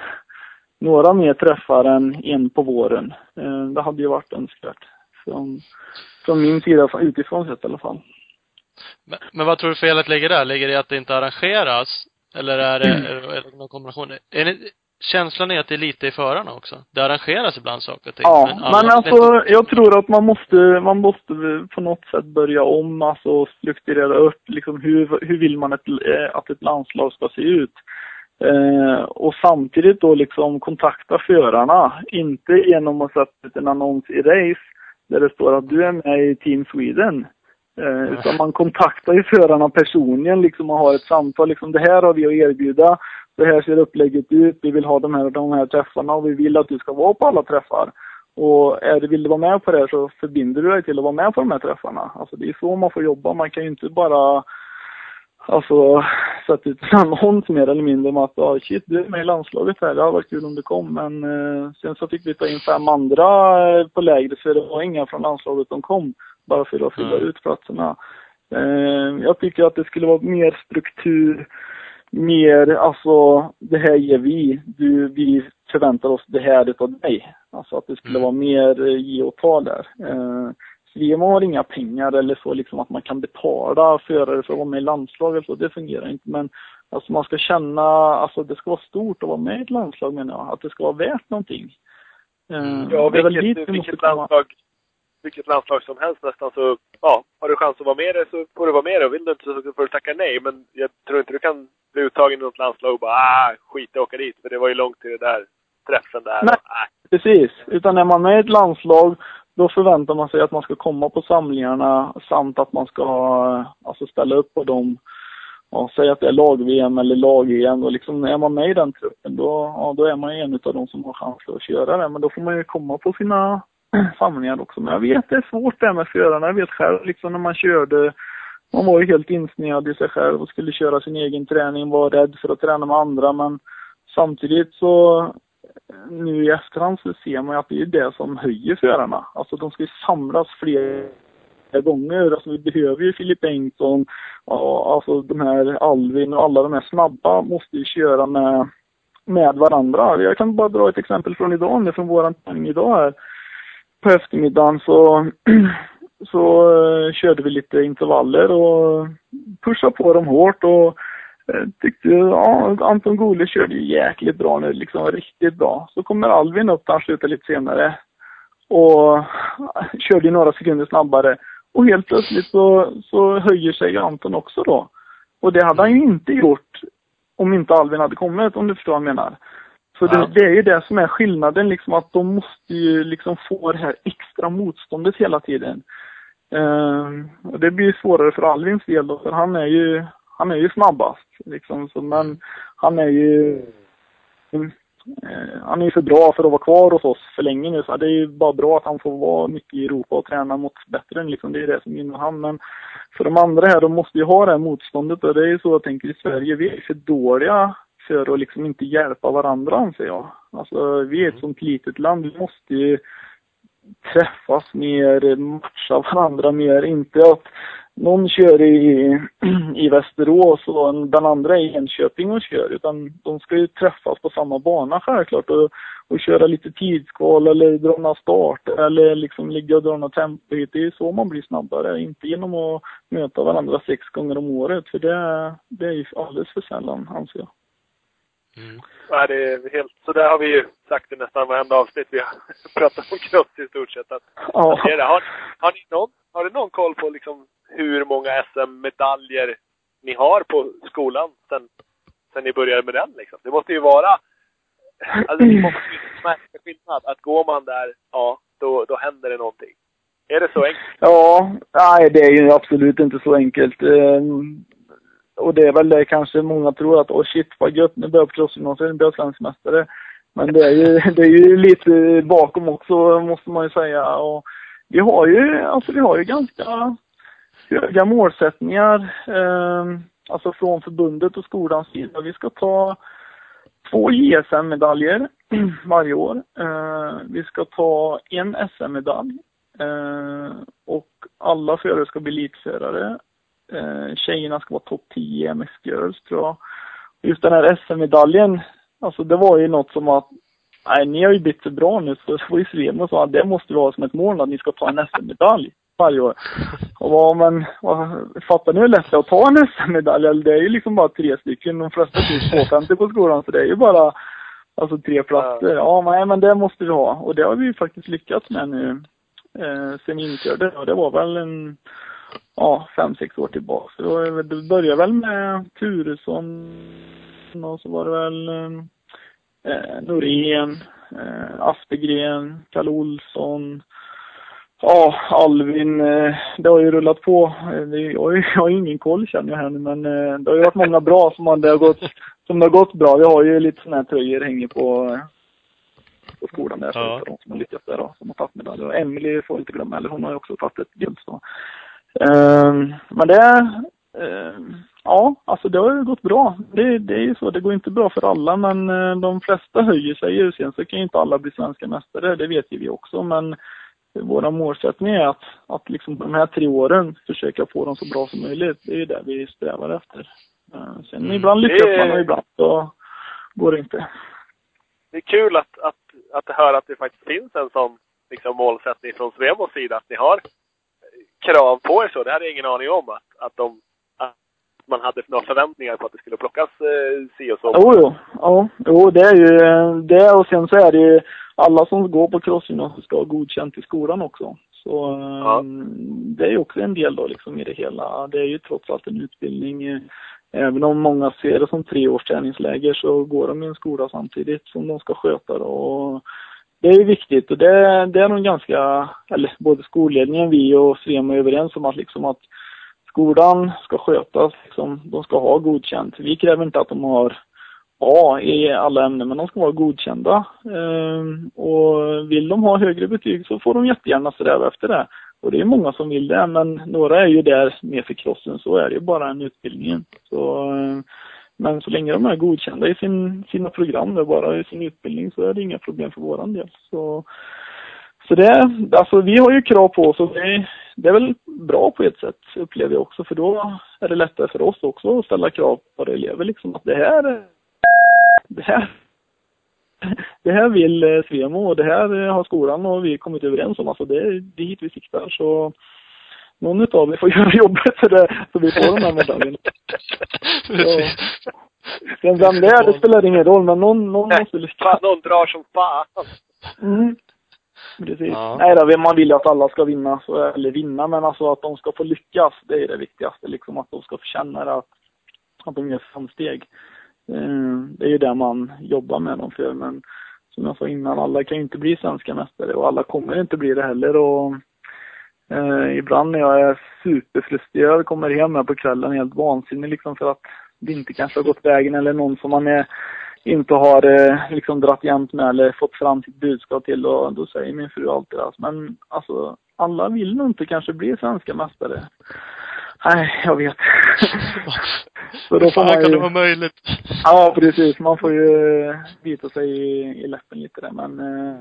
några mer träffar än en på våren. Eh, det hade ju varit önskvärt. Från, från min sida, utifrån sett i alla fall. Men, men vad tror du felet ligger där? Ligger det i att det inte arrangeras? Eller är det, mm. är det någon kombination? Är ni, känslan är att det är lite i förarna också. Det arrangeras ibland saker och ting. Ja, men, men alltså jag tror att man måste, man måste på något sätt börja om, alltså strukturera upp liksom hur, hur vill man ett, eh, att ett landslag ska se ut? Eh, och samtidigt då liksom kontakta förarna, inte genom att sätta ut en annons i race där det står att du är med i Team Sweden. Eh, utan man kontaktar ju förarna personligen liksom och har ett samtal liksom, det här har vi att erbjuda det här ser upplägget ut, vi vill ha de här, de här träffarna och vi vill att du ska vara på alla träffar. Och är du, vill du vara med på det här så förbinder du dig till att vara med på de här träffarna. Alltså det är så man får jobba, man kan ju inte bara alltså sätta ut en annons mer eller mindre om att ah, shit, du är med i landslaget här, det hade varit kul om du kom. Men eh, sen så fick vi ta in fem andra eh, på lägret för det var inga från landslaget som kom. Bara för att fylla mm. ut platserna. Eh, jag tycker att det skulle vara mer struktur mer, alltså det här ger vi, du, vi förväntar oss det här utav dig. Alltså att det skulle mm. vara mer eh, ge och ta där. Eh, Svema har inga pengar eller så liksom att man kan betala förare för att vara med i landslaget så, det fungerar inte. Men alltså man ska känna, alltså det ska vara stort att vara med i ett landslag menar jag, att det ska vara värt någonting. Eh, ja, vilket, vilket landslag, vilket landslag som helst nästan så, ja, har du chans att vara med det så får du vara med det. Vill du inte så får du tacka nej. Men jag tror inte du kan bli uttagen i något landslag och bara ah, skit i åka dit. För det var ju långt till det där träffen där. Nej, och, ah. precis. Utan är man med i ett landslag då förväntar man sig att man ska komma på samlingarna samt att man ska alltså ställa upp på dem ja, säg att det är lag-VM eller lag-EM och liksom är man med i den truppen då, ja, då är man en av de som har chans att köra det. Men då får man ju komma på sina Mm. samlingar också. Men jag vet det är svårt det här med förarna. Jag vet själv liksom när man körde man var ju helt insnöad i sig själv och skulle köra sin egen träning, var rädd för att träna med andra men samtidigt så nu i efterhand så ser man ju att det är det som höjer förarna. Alltså de ska ju samlas fler gånger. Alltså vi behöver ju Filip Bengtsson, och alltså de här Alvin och alla de här snabba måste ju köra med, med varandra. Jag kan bara dra ett exempel från idag, från våran träning idag här. På eftermiddagen så så uh, körde vi lite intervaller och pushade på dem hårt och uh, tyckte, ja, Anton Gole körde ju jäkligt bra nu, liksom riktigt bra. Så kommer Alvin upp, han slutar lite senare och uh, körde några sekunder snabbare. Och helt plötsligt så, så höjer sig Anton också då. Och det hade han ju inte gjort om inte Alvin hade kommit, om du förstår vad jag menar. Så det, det, är ju det som är skillnaden, liksom att de måste ju liksom få det här extra motståndet hela tiden. Uh, och det blir svårare för Alvins del då, för han är ju, han är ju snabbast. Liksom, så, men han är ju uh, han är ju för bra för att vara kvar hos oss för länge nu. Så det är ju bara bra att han får vara mycket i Europa och träna mot bättre. Liksom. Det är det som gynnar han. Men för de andra här, de måste ju ha det här motståndet. Och det är ju så jag tänker i Sverige. Vi är för dåliga för att liksom inte hjälpa varandra anser jag. Alltså vi är ett sånt litet land. Vi måste ju träffas mer, matcha varandra mer. Inte att någon kör i, i Västerås och den andra i Enköping och kör. Utan de ska ju träffas på samma bana självklart och, och köra lite tidskval eller dra några start eller liksom ligga och dra några tempo. Det är ju så man blir snabbare, inte genom att möta varandra sex gånger om året. För det, det är ju alldeles för sällan, anser jag. Mm. Ja, det är helt, så där har vi ju sagt i nästan varenda avsnitt vi har pratat om cross i stort sett. Att, ja. att det har, har, ni någon, har du någon koll på liksom hur många SM-medaljer ni har på skolan sen, sen ni började med den liksom? Det måste ju vara, alltså det måste ju märka skillnad. Att går man där, ja, då, då händer det någonting. Är det så enkelt? Ja, nej det är ju absolut inte så enkelt. Ehm, och det är väl det kanske många tror att, åh oh shit vad gött, nu börjar crossgymnasiet, nu börjar svensk mästare. Men det är ju, det är ju lite bakom också, måste man ju säga. Och vi har ju, alltså vi har ju ganska höga målsättningar, eh, alltså från förbundet och skolans sida. Vi ska ta två JSM-medaljer varje år. Eh, vi ska ta en SM-medalj. Eh, och alla förare ska bli elitförare. Eh, tjejerna ska vara topp 10 i MX Girls tror jag. Just den här SM-medaljen, alltså det var ju något som att Nej, ni har ju blivit så bra nu så var ju Svemo sa att det måste vi ha som ett mål att ni ska ta en SM-medalj varje år. Och vad, men, vad, fattar ni hur lätt det är att ta en SM-medalj? Det är ju liksom bara tre stycken. De flesta finns 250 på skolan så det är ju bara alltså tre platser. Ja, nej men det måste vi ha. Och det har vi ju faktiskt lyckats med nu eh, sen vi införde det. Och det var väl en ja, fem, sex år tillbaka. Så det började väl med Turesson och så var det väl eh, Norén, eh, Aspegren, Kalle Olsson, Ja, Alvin, eh, det har ju rullat på. Jag har ju ingen koll känner jag här nu, men eh, det har ju varit många bra som har, det har gått, som det har gått bra. Vi har ju lite sådana här tröjor hänger på, på skolan där, ja. de som har lyckats där då, som har tagit medaljer. Och Emily får inte glömma heller, hon har ju också tagit ett guld. Um, men det, um, ja, alltså det har ju gått bra. Det, det är ju så, det går inte bra för alla, men uh, de flesta höjer sig ju. Sen så kan ju inte alla bli svenska mästare, det vet ju vi också, men våra målsättning är att, att liksom de här tre åren försöka få dem så bra som möjligt. Det är ju det vi strävar efter. Uh, sen mm. ibland lyckas man och ibland så går det inte. Det är kul att, att, att höra att det faktiskt finns en sån liksom, målsättning från Svemos sida. Att ni har krav på er så. Det hade jag ingen aning om. Att, att, de, att man hade några förväntningar på att det skulle plockas eh, si och så. Jo, jo. Ja, jo, det är ju det. Och sen så är det ju alla som går på crossgymnasiet ska ha godkänt i skolan också. Så ja. Ehm, det är ju också en del då liksom i det hela. Det är ju trots allt en utbildning. Även om många ser det som tre års träningsläger så går de i en skola samtidigt som de ska sköta det. Och det är viktigt och det, det är nog ganska, eller både skolledningen, vi och Svema är överens om att liksom att skolan ska skötas, liksom, de ska ha godkänt. Vi kräver inte att de har A i alla ämnen, men de ska vara godkända. Ehm, och vill de ha högre betyg så får de jättegärna sträva efter det. Och det är många som vill det, men några är ju där mer för krossen, så är det ju bara en utbildning. Så, ehm, men så länge de är godkända i sin, sina program, där, bara i sin utbildning, så är det inga problem för våran del. Så, så det, alltså vi har ju krav på oss och det, det är väl bra på ett sätt, upplever jag också, för då är det lättare för oss också att ställa krav på våra elever liksom att det här det här, det här vill eh, Svemo och det här har skolan och vi kommit överens om. Alltså det är dit vi siktar. Så någon utav er får göra jobbet så, det, så vi får den här medaljen. Sen vem det är, det spelar ingen roll, men någon, någon måste lyckas. Någon drar som fan. Mm. Precis. Ja. Nej då, man vill ju att alla ska vinna, så, eller vinna, men alltså att de ska få lyckas, det är det viktigaste. Liksom att de ska få känna att, att de gör framsteg. Eh, det är ju det man jobbar med dem för. Men som jag sa innan, alla kan ju inte bli svenska mästare och alla kommer inte bli det heller. Och, eh, ibland när jag är superfrustrerad kommer hem här på kvällen helt vansinnig liksom för att det inte kanske har gått vägen eller någon som man är, inte har eh, liksom dratt jämnt med eller fått fram sitt budskap till och då säger min fru alltid att men alltså alla vill nog inte kanske bli svenska mästare. Nej, jag vet. Så då får man ju... kan det vara möjligt? Ja, precis. Man får ju bita sig i, i läppen lite där, men eh,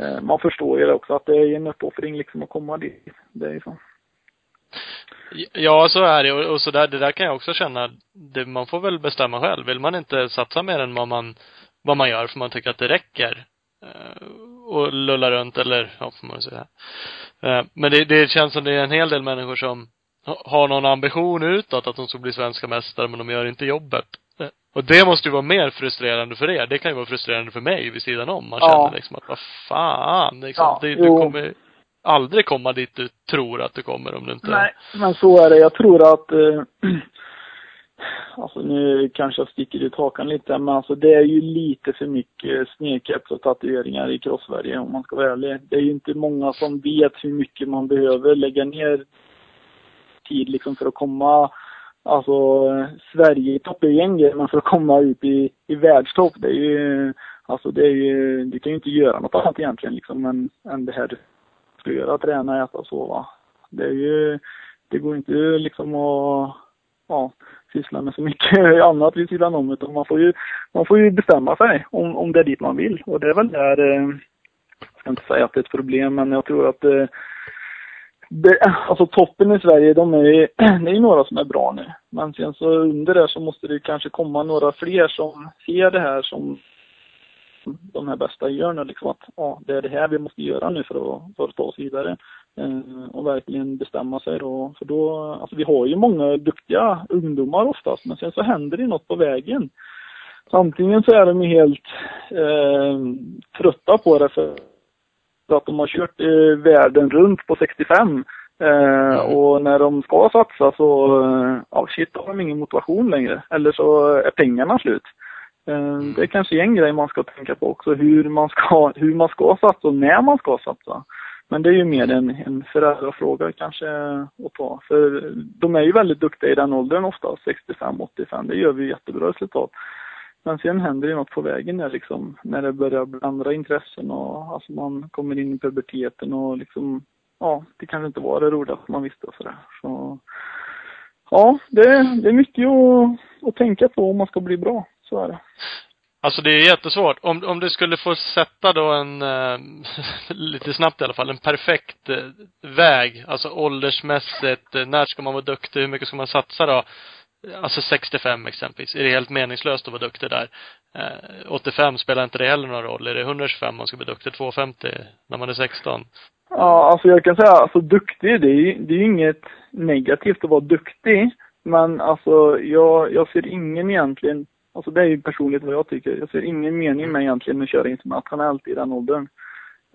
Eh, man förstår ju det också att det är en uppoffring liksom att komma dit. Det är ju så. Ja, så är det. Och, och så där, det där kan jag också känna. Det, man får väl bestämma själv. Vill man inte satsa mer än vad man, vad man gör för man tycker att det räcker eh, och lulla runt eller, ja, får man säga. Eh, men det, det känns som det är en hel del människor som har någon ambition utåt att de ska bli svenska mästare, men de gör inte jobbet. Och det måste ju vara mer frustrerande för er. Det kan ju vara frustrerande för mig vid sidan om. Man Ja. känner liksom att, vad fan, liksom. Ja, det, du kommer aldrig komma dit du tror att du kommer om du inte Nej, men så är det. Jag tror att eh, Alltså nu kanske jag sticker ut hakan lite, men alltså det är ju lite för mycket snedkeps och tatueringar i cross-Sverige om man ska vara ärlig. Det är ju inte många som vet hur mycket man behöver lägga ner tid liksom för att komma, alltså Sverige i topp är ju en grej, men för att komma ut i, i världstopp, det är ju, alltså det är ju, du kan ju inte göra något annat egentligen liksom än, än det här du ska göra, träna, äta och sova. Det är ju, det går inte liksom att, ja, syssla med så mycket annat vid sidan om utan man får ju, man får ju bestämma sig om, om det är dit man vill. Och det är väl där, eh, jag ska inte säga att det är ett problem men jag tror att eh, det, alltså toppen i Sverige, de är det är ju några som är bra nu. Men sen så under det så måste det kanske komma några fler som ser det här som de här bästa gör nu liksom att ja, det är det här vi måste göra nu för att, för att ta oss vidare. Eh, och verkligen bestämma sig då. För då, alltså vi har ju många duktiga ungdomar oftast, men sen så händer det något på vägen. Antingen så är de ju helt eh, trötta på det för att de har kört eh, världen runt på 65. Eh, och när de ska satsa så, eh, ja shit, då har de ingen motivation längre. Eller så är pengarna slut. Eh, Det är kanske en grej man ska tänka på också, hur man ska, hur man ska satsa och när man ska satsa. Men det är ju mer en, en föräldrafråga kanske att ta. För de är ju väldigt duktiga i den åldern ofta, 65-85. Det gör vi jättebra resultat. Men sen händer det något på vägen där liksom, när det börjar bli andra intressen och alltså man kommer in i puberteten och liksom, ja, det kanske inte var det roligaste man visste och sådär. Så, ja, det, det är mycket att, att tänka på om man ska bli bra. Så är det. Alltså det är jättesvårt. Om, om du skulle få sätta då en, eh, lite snabbt i alla fall, en perfekt eh, väg, alltså åldersmässigt, eh, när ska man vara duktig, hur mycket ska man satsa då? Alltså 65 exempelvis. Är det helt meningslöst att vara duktig där? Eh, 85 spelar inte det heller någon roll. Är det 125 man ska bli duktig, 250 när man är 16? Ja, alltså jag kan säga, alltså duktig, det är ju det är inget negativt att vara duktig. Men alltså jag, jag ser ingen egentligen, alltså det är ju personligt vad jag tycker. Jag ser ingen mening med egentligen att köra internationellt i den åldern.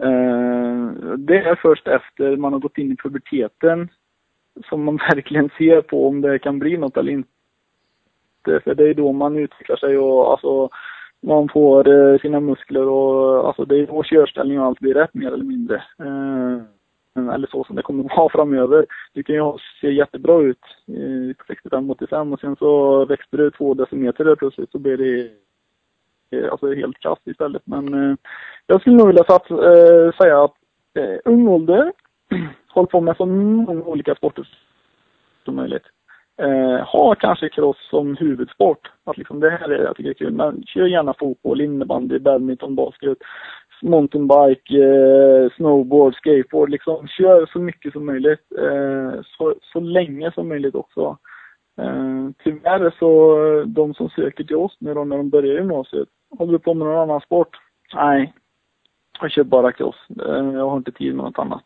Eh, det är först efter man har gått in i puberteten som man verkligen ser på om det kan bli något eller inte. För det är då man utvecklar sig och alltså man får eh, sina muskler och alltså det är då körställning och allt blir rätt mer eller mindre. Eh, eller så som det kommer att vara framöver. Du kan ju se jättebra ut eh, 65-85 och sen så växer du två decimeter där plötsligt så blir det eh, alltså helt kast istället. Men eh, jag skulle nog vilja eh, säga att eh, ung ålder, håll på med så många olika sporter som möjligt. Eh, ha kanske cross som huvudsport. Att liksom det här är det jag tycker är kul. Men kör gärna fotboll, innebandy, badminton, basket, mountainbike, eh, snowboard, skateboard. Liksom kör så mycket som möjligt. Eh, så, så länge som möjligt också. Eh, tyvärr så, de som söker till oss nu då när de börjar gymnasiet, håller du på med någon annan sport? Nej, jag kör bara cross. Eh, jag har inte tid med något annat.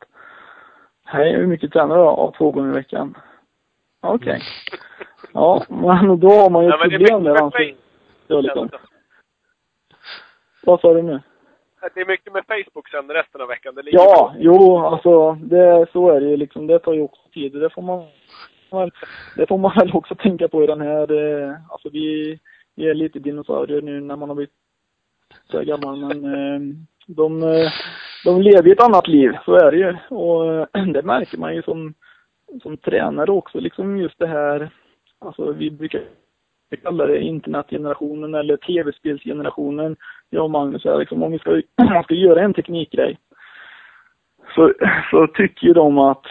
Hej, hur mycket tränar du då? Två gånger i veckan. Okej. Ja, men då har man ju Ja, problem med liksom. Facebook. Vad sa du nu? Det är mycket med Facebook sen resten av veckan. Det Ja, på. jo, alltså det, så är det ju liksom. Det tar ju också tid. Det får man det får man väl också tänka på i den här, eh, alltså vi, vi är lite dinosaurier nu när man har blivit så gammal men eh, de, eh, de lever ju ett annat liv, så är det ju. Och det märker man ju som, som tränare också, liksom just det här, alltså vi brukar kalla det internetgenerationen eller tv-spelsgenerationen. Jag och Magnus är liksom, om vi ska, man ska göra en teknikgrej så, så tycker ju de att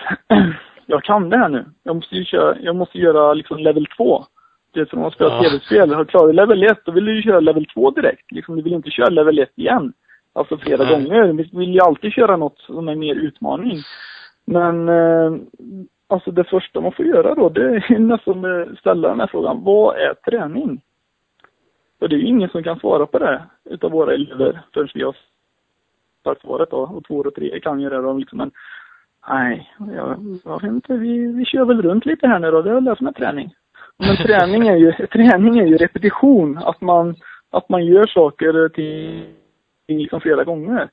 jag kan det här nu. Jag måste ju köra, jag måste göra liksom level 2. Du vet, för om man spelar Ja. tv-spel, har klarat level 1, då vill du ju köra level 2 direkt. Liksom, du vill inte köra level 1 igen. Alltså flera Nej. gånger. Vi vill ju alltid köra något som är mer utmaning. Men eh, alltså det första man får göra då, det är nästan att ställa den här frågan, vad är träning? För det är ju ingen som kan svara på det utav våra elever förrän vi har sagt svaret då. Och två och tre kan ju det då liksom, men nej, jag, jag vet inte, vi, vi kör väl runt lite här nu då, det är väl det som är träning. Men träning är ju, träning är ju repetition, att man, att man gör saker till, liksom flera gånger.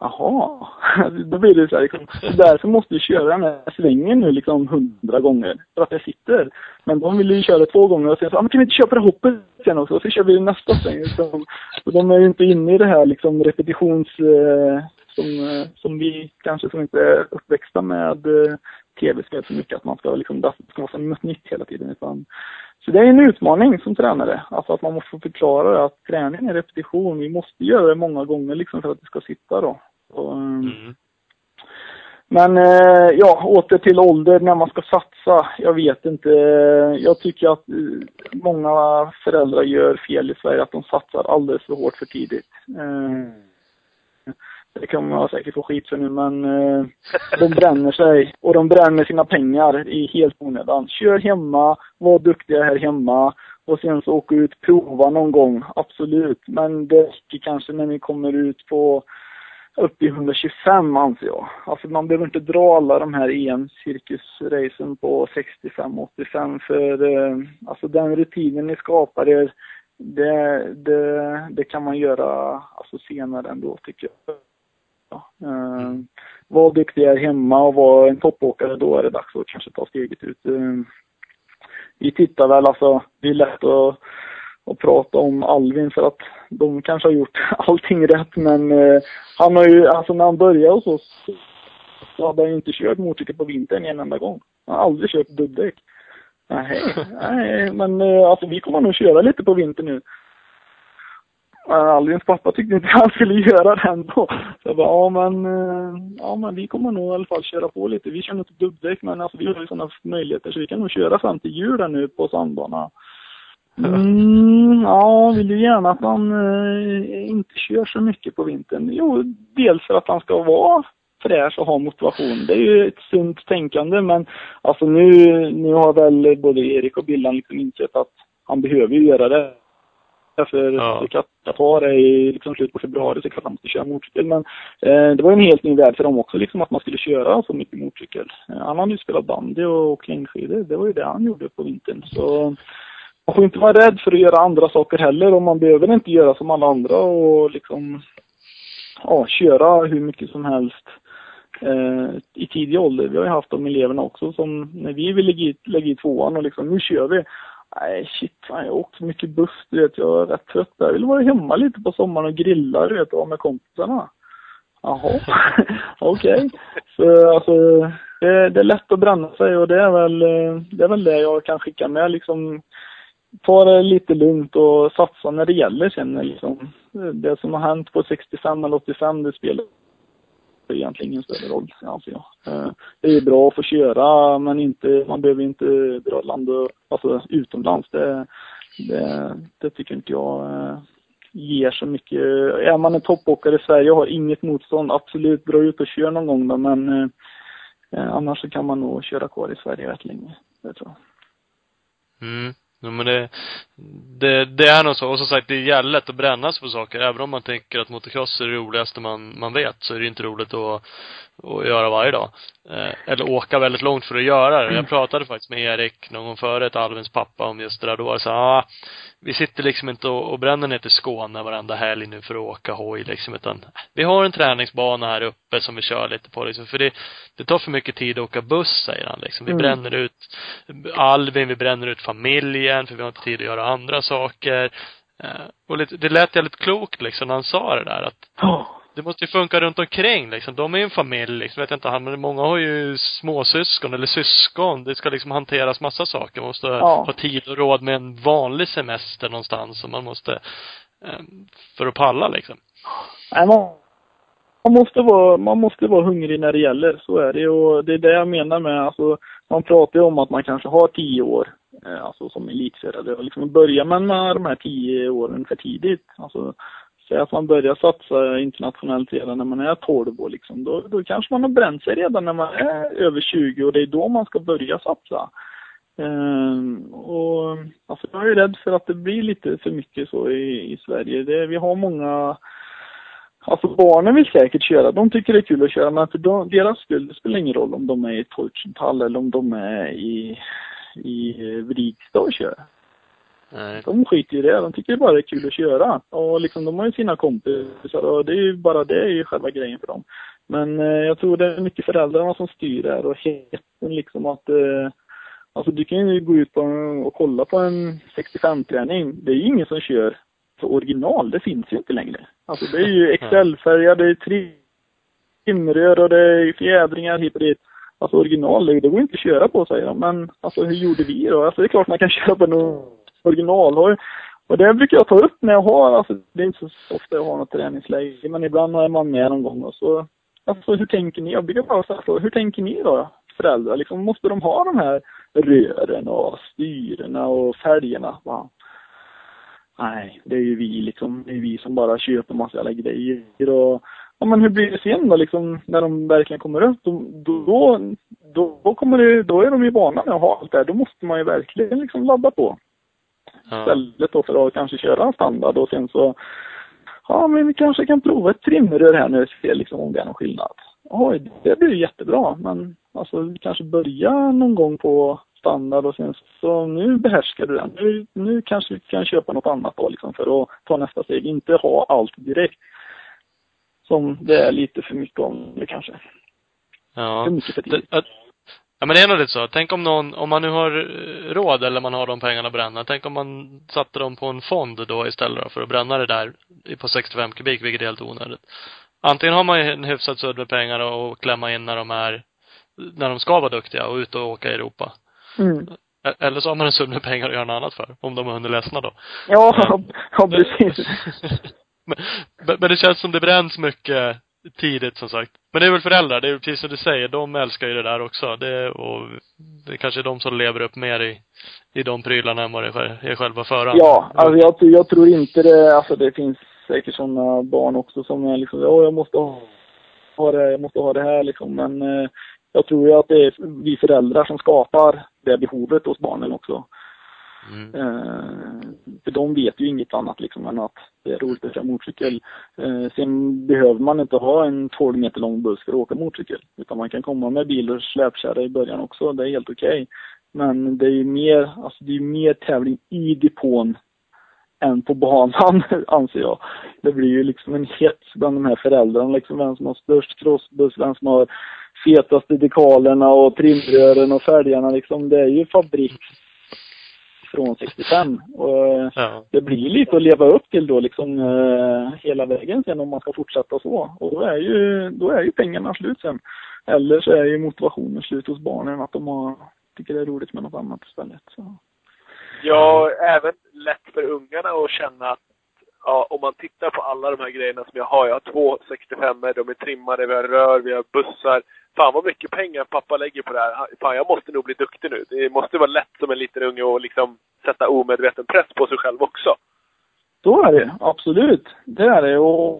Jaha, då blir det så här liksom, därför måste vi köra den här svängen nu liksom hundra gånger, för att det sitter. Men de ville ju köra två gånger och sen så, ja men kan vi inte köra på det hoppet sen också? Och så kör vi nästa sväng. Liksom. Och de är ju inte inne i det här liksom repetitions, eh, som, eh, som vi kanske som inte är uppväxta med eh, tv-spel så mycket, att man ska liksom, det ska vara så nytt hela tiden. Utan, så det är en utmaning som tränare. Alltså att man måste förklara att träning är repetition. Vi måste göra det många gånger liksom för att det ska sitta då. Och, mm. Men eh, ja, åter till ålder när man ska satsa. Jag vet inte. Jag tycker att eh, många föräldrar gör fel i Sverige, att de satsar alldeles för hårt för tidigt. Mm. Det kommer jag säkert få skit för nu, men eh, de bränner sig. Och de bränner sina pengar i helt onödan. Kör hemma, var duktiga här hemma. Och sen så åka ut, prova någon gång, absolut. Men det räcker kanske när ni kommer ut på upp i 125 anser jag. Alltså man behöver inte dra alla de här EM-cirkusracen på 65-85 för eh, alltså den rutinen ni skapar er, det, det, det kan man göra alltså senare ändå tycker jag. Mm. var duktig här hemma och var en toppåkare, då är det dags att kanske ta steget ut. Eh, vi tittar väl alltså, det är lätt att och prata om Alvin för att de kanske har gjort allting rätt men eh, han har ju, alltså när han började hos oss så hade han ju inte kört motorcykel på vintern en enda gång. Han har aldrig kört dubbdäck. Nej, nej, men eh, alltså vi kommer nog köra lite på vintern nu. Alvins pappa tyckte inte han skulle göra det ändå. Så jag bara, ja men, eh, ja men vi kommer nog i alla fall köra på lite. Vi kör inte dubbdäck men alltså vi har ju sådana möjligheter så vi kan nog köra fram till jul nu på sandbanan. Mm, ja, vill ju gärna att han eh, inte kör så mycket på vintern. Jo, dels för att han ska vara fräsch och ha motivation. Det är ju ett sunt tänkande men alltså nu, nu har väl både Erik och Billan liksom insett att han behöver ju göra det. För ja. Qatar är i liksom slutet på februari så klart han måste köra motorcykel. Men eh, det var en helt ny värld för dem också liksom att man skulle köra så mycket motorcykel. Eh, han hade ju spelat bandy och åkt längdskidor. Det var ju det han gjorde på vintern. Så man får inte vara rädd för att göra andra saker heller och man behöver inte göra som alla andra och liksom ja, köra hur mycket som helst eh, i tidig ålder. Vi har ju haft de eleverna också som när vi vill lägga i, lägga i tvåan och liksom nu kör vi. Nej shit, fan, jag har åkt så mycket buss du vet, jag är rätt trött där. Jag vill vara hemma lite på sommaren och grilla du vet och vara med kompisarna. Jaha, okej. Okay. Så alltså, det, det, är lätt att bränna sig och det är väl eh, det, är väl det jag kan skicka med liksom ta det lite lugnt och satsa när det gäller sen liksom. Det som har hänt på 65 eller 85, det spelar spelar egentligen ingen större roll, anser jag. Eh, det är bra att få köra, men inte, man behöver inte dra land och, alltså utomlands. Det, det, det tycker inte jag eh, ger så mycket. Är man en toppåkare i Sverige och har inget motstånd, absolut dra ut och kör någon gång då, men eh, annars så kan man nog köra kvar i Sverige rätt länge. Det tror jag. Mm. Ja, men det, det, det är nog så. Och som sagt, det är jävligt lätt att bränna sig på saker. Även om man tänker att motocross är det roligaste man, man vet, så är det inte roligt att, att göra varje dag. Eh, eller åka väldigt långt för att göra det. Jag pratade faktiskt med Erik någon gång före, ett Alvins pappa, om just det där. Då var det så ah, vi sitter liksom inte och, och bränner ner till Skåne varenda helg nu för att åka hoj liksom, utan vi har en träningsbana här uppe som vi kör lite på liksom. För det, det tar för mycket tid att åka buss, säger han liksom. Vi mm. bränner ut Alvin, vi bränner ut familjen, för vi har inte tid att göra andra saker. Eh, och lite, det lät jävligt klokt liksom när han sa det där att oh det måste ju funka runt omkring liksom. De är ju en familj liksom, vet jag inte, men många har ju småsyskon eller syskon. Det ska liksom hanteras massa saker. Man måste ja. ha tid och råd med en vanlig semester någonstans och man måste, eh, för att palla liksom. Nej, man, måste vara, man måste vara hungrig när det gäller, så är det och det är det jag menar med, alltså, man pratar ju om att man kanske har tio år, Eh, alltså som elitförare och liksom börjar man med de här tio åren för tidigt, alltså säg att man börjar satsa internationellt redan när man är 12 år liksom, då, då kanske man har bränt sig redan när man är över 20 och det är då man ska börja satsa. Um, och alltså jag är rädd för att det blir lite för mycket så i, i Sverige. Det, vi har många Alltså barnen vill säkert köra, de tycker det är kul att köra men för de, deras skull, det spelar ingen roll om de är i Torchenthal eller om de är i, i Vrigstad och kör. Nej. De skiter i det, de tycker bara det är kul att köra. Och liksom de har ju sina kompisar och det är ju bara det är ju själva grejen för dem. Men eh, jag tror det är mycket föräldrarna som styr där och heten liksom att eh, Alltså du kan ju gå ut på och kolla på en 65-träning. Det är ju ingen som kör för original, det finns ju inte längre. Alltså det är ju XL-färger, det är trimrör och det är fjädringar hit och dit. Alltså original, det går inte att köra på säger de. Men alltså hur gjorde vi då? Alltså det är klart man kan köra på en originalhoj. Och det brukar jag ta upp när jag har, alltså det är inte så ofta jag har något träningsläge, men ibland är man med någon gång och så, alltså hur tänker ni? Jag brukar bara säga så, hur tänker ni då? Föräldrar, liksom måste de ha de här rören och styrena och färgerna? Va? Nej, det är ju vi liksom, det är vi som bara köper massa jävla grejer och Ja men hur blir det sen då liksom när de verkligen kommer upp? Då, då, då, kommer det, då är de ju vana med att ha allt det här. Då måste man ju verkligen liksom ladda på. Ja. Istället då för att kanske köra en standard och sen så Ja men vi kanske kan prova ett trimrör här nu och se liksom om det är någon skillnad. Oj, det blir jättebra men alltså vi kanske börjar någon gång på standard och sen så nu behärskar du den. Nu, nu kanske vi kan köpa något annat då liksom för att ta nästa steg. Inte ha allt direkt. Som det är lite för mycket om det kanske. Ja. För mycket för tidigt. Ja men det är nog lite så. Tänk om någon, om man nu har råd eller man har de pengarna att bränna. Tänk om man satte dem på en fond då istället för att bränna det där på 65 kubik, vilket är helt onödigt. Antingen har man en hyfsad sudd med pengar och klämma in när de är, när de ska vara duktiga och ut och åka i Europa. Mm. Eller så har man en sudd med pengar att göra något annat för. Om de har hunnit ledsna då. Ja, ja, ja precis. men, men det känns som det bränns mycket tidigt som sagt. Men det är väl föräldrar, det är precis som du säger, de älskar ju det där också. Det, och det är kanske är de som lever upp mer i, i de prylarna än vad det är själva föraren. Ja, alltså jag, jag tror inte det, alltså det finns säkert sådana barn också som är liksom, ja jag måste ha det, jag måste ha det här liksom. Men eh, jag tror ju att det är vi föräldrar som skapar det behovet hos barnen också. Mm. Eh, för de vet ju inget annat liksom än att det är roligt att köra motorcykel. Eh, sen behöver man inte ha en 12 meter lång buss för att åka motorcykel. Utan man kan komma med bil och släpkärra i början också. Det är helt okej. Okay. Men det är ju mer, alltså det är mer tävling i depån än på banan, anser jag. Det blir ju liksom en hets bland de här föräldrarna, liksom vem som har störst crossbuss, vem som har fetaste dekalerna och trimrören och fälgarna liksom. Det är ju fabriks från 65. Och ja. det blir lite att leva upp till då liksom eh, hela vägen sen om man ska fortsätta så. Och då är ju, då är ju pengarna slut sen. Eller så är ju motivationen slut hos barnen att de har, tycker det är roligt med något annat istället. Så. Ja, även lätt för ungarna att känna att ja, om man tittar på alla de här grejerna som jag har. Jag har två 65 de är trimmade, vi har rör, vi har bussar fan vad mycket pengar pappa lägger på det här. Fan, jag måste nog bli duktig nu. Det måste vara lätt som en liten unge att liksom sätta omedveten press på sig själv också. Så är det, absolut. Det är det. Och,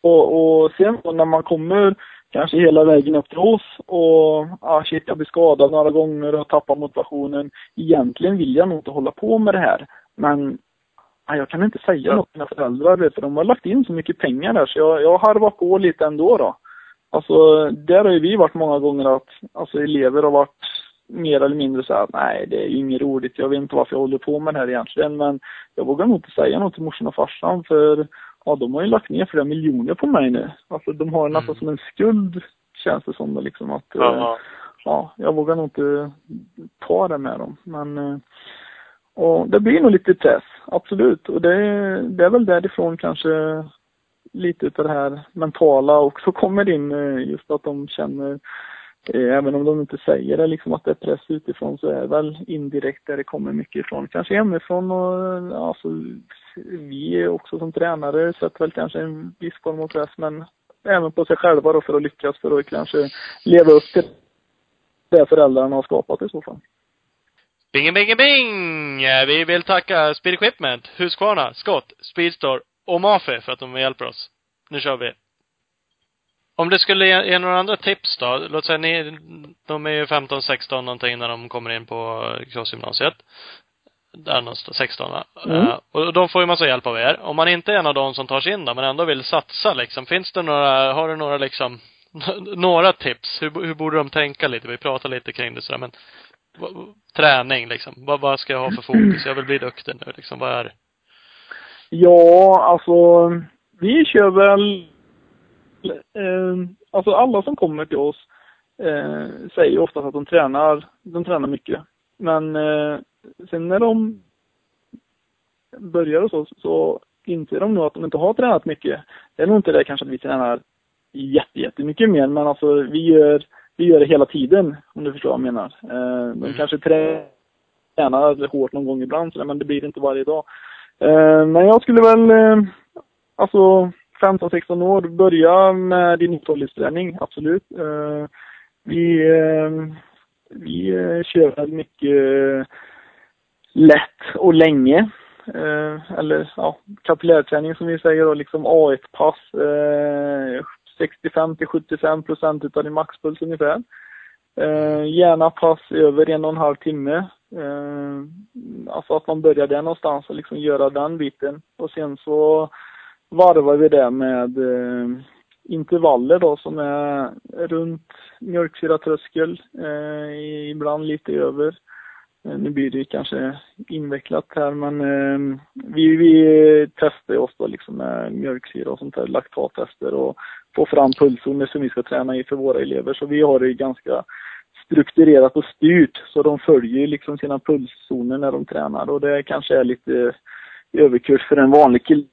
och, och sen när man kommer kanske hela vägen upp till oss och ah shit, jag blir skadad några gånger och tappar motivationen. Egentligen vill jag nog inte hålla på med det här. Men jag kan inte säga något till mina föräldrar, för de har lagt in så mycket pengar där så jag, jag harvar på lite ändå då. Alltså, där har ju vi varit många gånger att alltså, elever har varit mer eller mindre så att nej, det är ju inget roligt. Jag vet inte varför jag håller på med det här egentligen. Men jag vågar nog inte säga något till morsan och farsan för ja, de har ju lagt ner flera miljoner på mig nu. Alltså de har nästan mm. som en skuld, känns det som. Liksom att, ja. ja, jag vågar nog inte ta det med dem. Men eh, och det blir nog lite press, absolut. Och det, det är väl därifrån kanske lite utav det här mentala också kommer in. Eh, just att de känner, eh, även om de inte säger det, liksom att det är press utifrån så är det väl indirekt där det kommer mycket ifrån. Kanske hemifrån och alltså, vi också som tränare sätter väl kanske en viss form av press men även på sig själva då för att lyckas för att kanske leva upp till det föräldrarna har skapat i så fall. Bing, bing, bing! Vi vill tacka Speed Equipment, Husqvarna, Scott, Speedstore och Mafi för att de hjälper oss. Nu kör vi. Om du skulle ge, ge några andra tips då? Låt säga ni, de är ju 15, 16 någonting när de kommer in på crossgymnasiet. Där någonstans, 16 va? Mm. Uh, och de får ju massa hjälp av er. Om man inte är en av de som tar sig in då, men ändå vill satsa liksom, finns det några, har du några liksom, några tips? Hur, hur borde de tänka lite? Vi pratar lite kring det sådär, men träning liksom. Vad, vad ska jag ha för fokus? Jag vill bli duktig nu liksom. Vad är det? Ja, alltså vi kör väl eh, alltså alla som kommer till oss eh, säger oftast att de tränar, de tränar mycket. Men eh, sen när de börjar hos oss så inser de nog att de inte har tränat mycket. Det är nog inte det kanske att vi tränar jätte, jättemycket mer, men alltså vi gör, vi gör det hela tiden, om du förstår vad jag menar. Eh, de Mm. kanske tränar hårt någon gång ibland, så men det blir inte varje dag. Eh, men jag skulle väl, eh, alltså 15-16 år, börja med din uthållighetsträning, absolut. Eh, vi, eh, vi eh, kör väl mycket eh, lätt och länge. Eh, eller ja, kapillärträning som vi säger då, liksom A1-pass. Eh, 65 till 75 procent utav din maxpuls ungefär. Eh, gärna pass över en och en halv timme. Eh, alltså att man börjar där någonstans och liksom göra den biten. Och sen så varvar vi det med eh, intervaller då som är runt mjölksyratröskel, eh, ibland lite över. Eh, nu blir det kanske invecklat här men eh, vi, vi testar oss då liksom med mjölksyra och sånt där, laktattester och får fram pulszoner som vi ska träna i för våra elever. Så vi har det ganska strukturerat och styrt så de följer liksom sina pulszoner när de tränar och det kanske är lite överkurs för en vanlig kille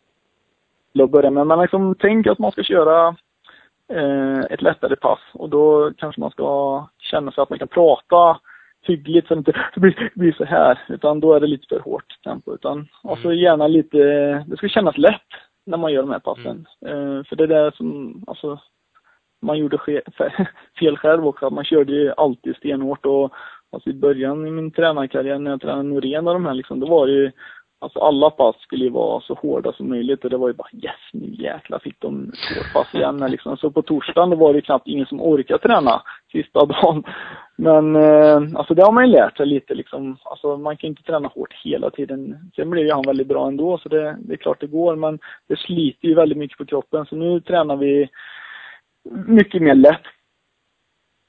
att börja med. Men liksom, tänk att man ska köra eh, ett lättare pass och då kanske man ska känna sig att man kan prata hyggligt så det inte blir, blir så här. Utan då är det lite för hårt tempo. Utan alltså gärna lite, det ska kännas lätt när man gör de här passen. Eh, för det är det som, alltså man gjorde fel själv också. Man körde ju alltid stenhårt och alltså i början i min tränarkarriär när jag tränade Norén och de här liksom, då var det ju Alltså alla pass skulle ju vara så hårda som möjligt och det var ju bara yes, nu jäklar fick de hårt pass igen liksom. Så på torsdagen då var det knappt ingen som orkade träna sista dagen. Men eh, alltså det har man ju lärt sig lite liksom. Alltså man kan inte träna hårt hela tiden. Sen blev ju han väldigt bra ändå så det, det är klart det går men det sliter ju väldigt mycket på kroppen så nu tränar vi mycket mer lätt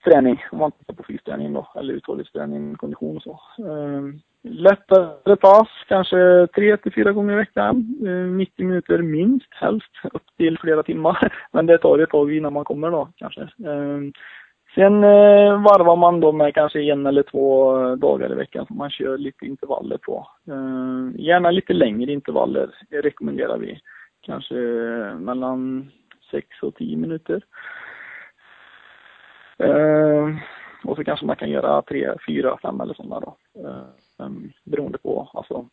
träning om man tittar på fysträning då, eller uthållighetsträning, kondition och så. Eh, lättare pass, kanske tre till fyra gånger i veckan. Eh, 90 minuter minst, helst upp till flera timmar. Men det tar ju ett tag innan man kommer då kanske. Eh, sen eh, varvar man då med kanske en eller två eh, dagar i veckan som man kör lite intervaller på. Eh, gärna lite längre intervaller rekommenderar vi. Kanske eh, mellan 6 och 10 minuter. Eh, och så kanske man kan göra tre, fyra, fem eller sådana då. Eh, beroende på, alltså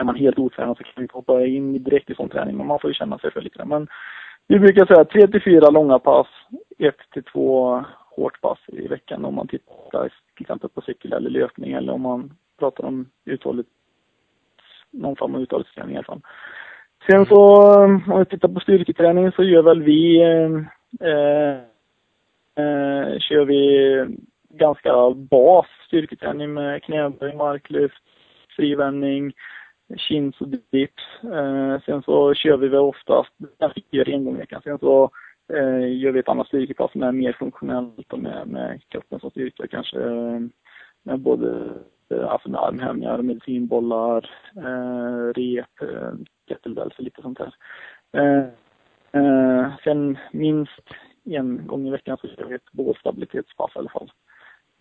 är man helt otränad så kan man inte hoppa in direkt i sån träning, men man får ju känna sig för lite. Men vi brukar säga 3 till 4 långa pass, 1 till 2 hårt pass i veckan om man tittar till exempel på cykel eller löpning eller om man pratar om uthålligt, någon form av uthållighetsträning i alla fall. Sen så eh, om vi tittar på styrketräning så gör väl vi eh, eh, kör vi ganska bas styrketräning med knäböj, marklyft, frivändning, chins och dips. Eh, sen så kör vi väl oftast, vi gör en gång i veckan. Sen så gör vi ett annat styrkepass som är mer funktionellt och med, med kroppen som styrka kanske. Eh, med både eh, alltså med armhävningar, medicinbollar, eh, rep, eh, kettlebells och lite sånt där. Eh, eh, sen minst en gång i veckan så kör vi ett bålstabilitetspass i alla fall.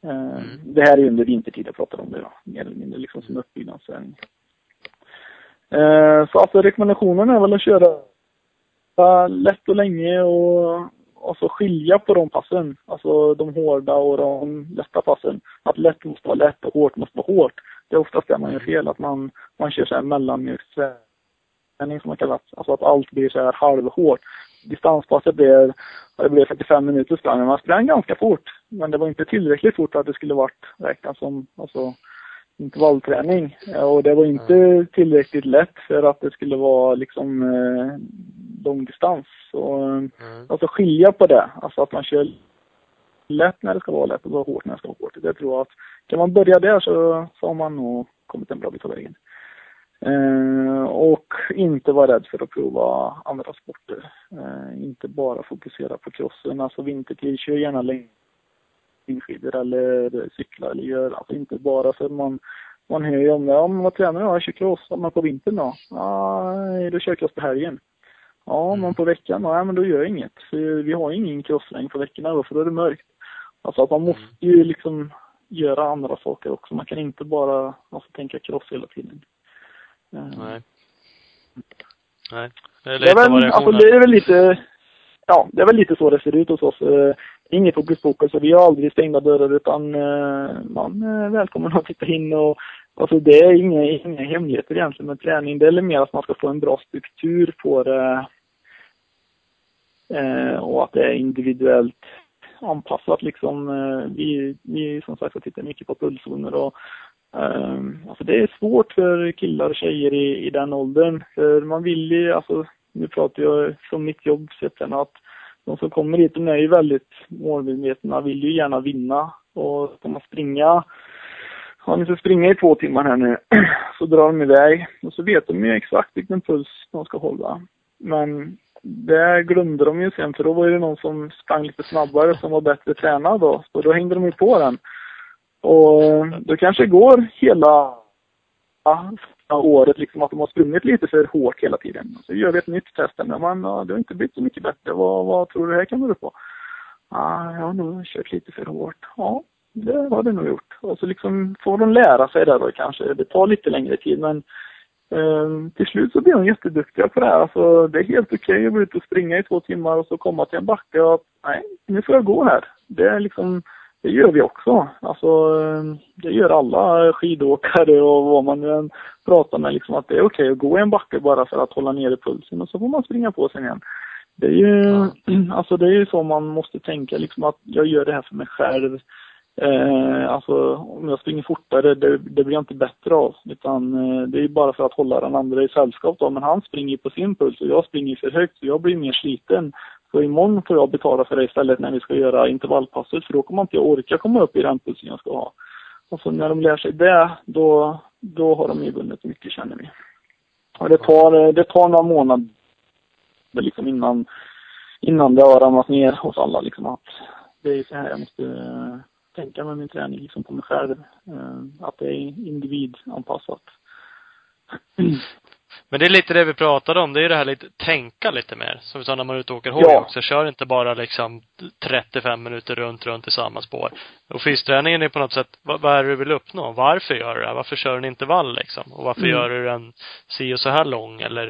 Eh, Mm. Det här är under vintertid jag pratar om det då, mer eller mindre liksom som uppbyggnadsträning. Eh, så alltså rekommendationen är väl att köra lätt och länge och, och så skilja på de passen. Alltså de hårda och de lätta passen. Att lätt måste vara lätt och hårt måste vara hårt. Det är oftast det man gör fel, att man, man kör så här mellanmjölksträning som man kallar det. Alltså att allt blir så här halvhårt. Distanspasset blev, det blev 45 minuter sprang, men man sprang ganska fort. Men det var inte tillräckligt fort för att det skulle varit räknat som, alltså intervallträning. Och det var inte tillräckligt lätt för att det skulle vara liksom eh, långdistans. Så, Mm. alltså skilja på det. Alltså att man kör lätt när det ska vara lätt och hårt när det ska vara hårt. Det tror jag att kan man börja där så, så har man nog kommit en bra bit på vägen. Eh, och inte vara rädd för att prova andra sporter. Eh, inte bara fokusera på crossen. Alltså vintertid, kör gärna längdskidor eller cykla eller gör alltså inte bara för man man hör ju om det. Ja, men vad tränar du? Ja, jag kör cross. Ja, men på vintern då? Ja, då kör jag cross på helgen. Ja, men på veckan? Ja, men då gör jag inget. För vi har ju ingen crosslängd på veckorna då, för då är det mörkt. Alltså att man måste ju liksom göra andra saker också. Man kan inte bara alltså, tänka cross hela tiden. Eh, Nej. Nej. Det är det är, väl, alltså, det är väl lite, ja, det är väl lite så det ser ut hos oss. Inget fokus fokus och vi har aldrig stängda dörrar utan eh, man är välkommen att titta in och alltså det är inga, inga hemligheter egentligen med träning. Det är mer att man ska få en bra struktur på det eh, och att det är individuellt anpassat liksom. Eh, vi, vi som sagt tittar mycket på pulszoner och eh, alltså det är svårt för killar och tjejer i, i den åldern. För man vill ju, alltså nu pratar jag från mitt jobb sett att de som kommer hit, de är ju väldigt målmedvetna, vill ju gärna vinna. Och ska man springa, ja ni ska springa i två timmar här nu, så drar de iväg. Och så vet de ju exakt vilken puls de ska hålla. Men det glömde de ju sen, för då var det någon som sprang lite snabbare som var bättre tränad då. Så då hängde de ju på den. Och då kanske det går hela året liksom att de har sprungit lite för hårt hela tiden. Så gör vi ett nytt test men man, det har inte blivit så mycket bättre. Vad, vad tror du det här kan bero på? Ah, jag har nog kört lite för hårt. Ja, det har det nog gjort. Och så liksom får de lära sig det då kanske. Det tar lite längre tid men eh, till slut så blir de jätteduktiga på det här. Alltså, det är helt okej okay att gå ut och springa i två timmar och så komma till en backe och nej, nu får jag gå här. Det är liksom det gör vi också. Alltså, det gör alla skidåkare och vad man än pratar med. Liksom att det är okej att gå en backe bara för att hålla nere pulsen och så får man springa på sen igen. Det är ju, alltså det är ju så man måste tänka liksom att jag gör det här för mig själv. Eh, alltså om jag springer fortare, det, det blir jag inte bättre av. Utan eh, det är bara för att hålla den andra i sällskap då. Men han springer på sin puls och jag springer för högt så jag blir mer sliten. Så imorgon får jag betala för det istället när vi ska göra intervallpasset för då kommer inte jag orka komma upp i den pulsen jag ska ha. Och så när de lär sig det, då, då har de ju vunnit mycket känner vi. Och det tar, det tar några månader liksom innan, innan det har ramlat ner hos alla liksom att det är så här jag måste eh, tänka med min träning liksom på mig själv. Eh, att det är individanpassat. Men det är lite det vi pratade om, det är det här lite, tänka lite mer. Som vi sa när man är ute och åker hoj Ja. också. Kör inte bara liksom 35 minuter runt, runt i samma spår. Och fysträningen är på något sätt, vad, vad är det du vill uppnå? Varför gör du det? Varför kör du en intervall liksom? Och varför Mm. gör du den si och så här lång? Eller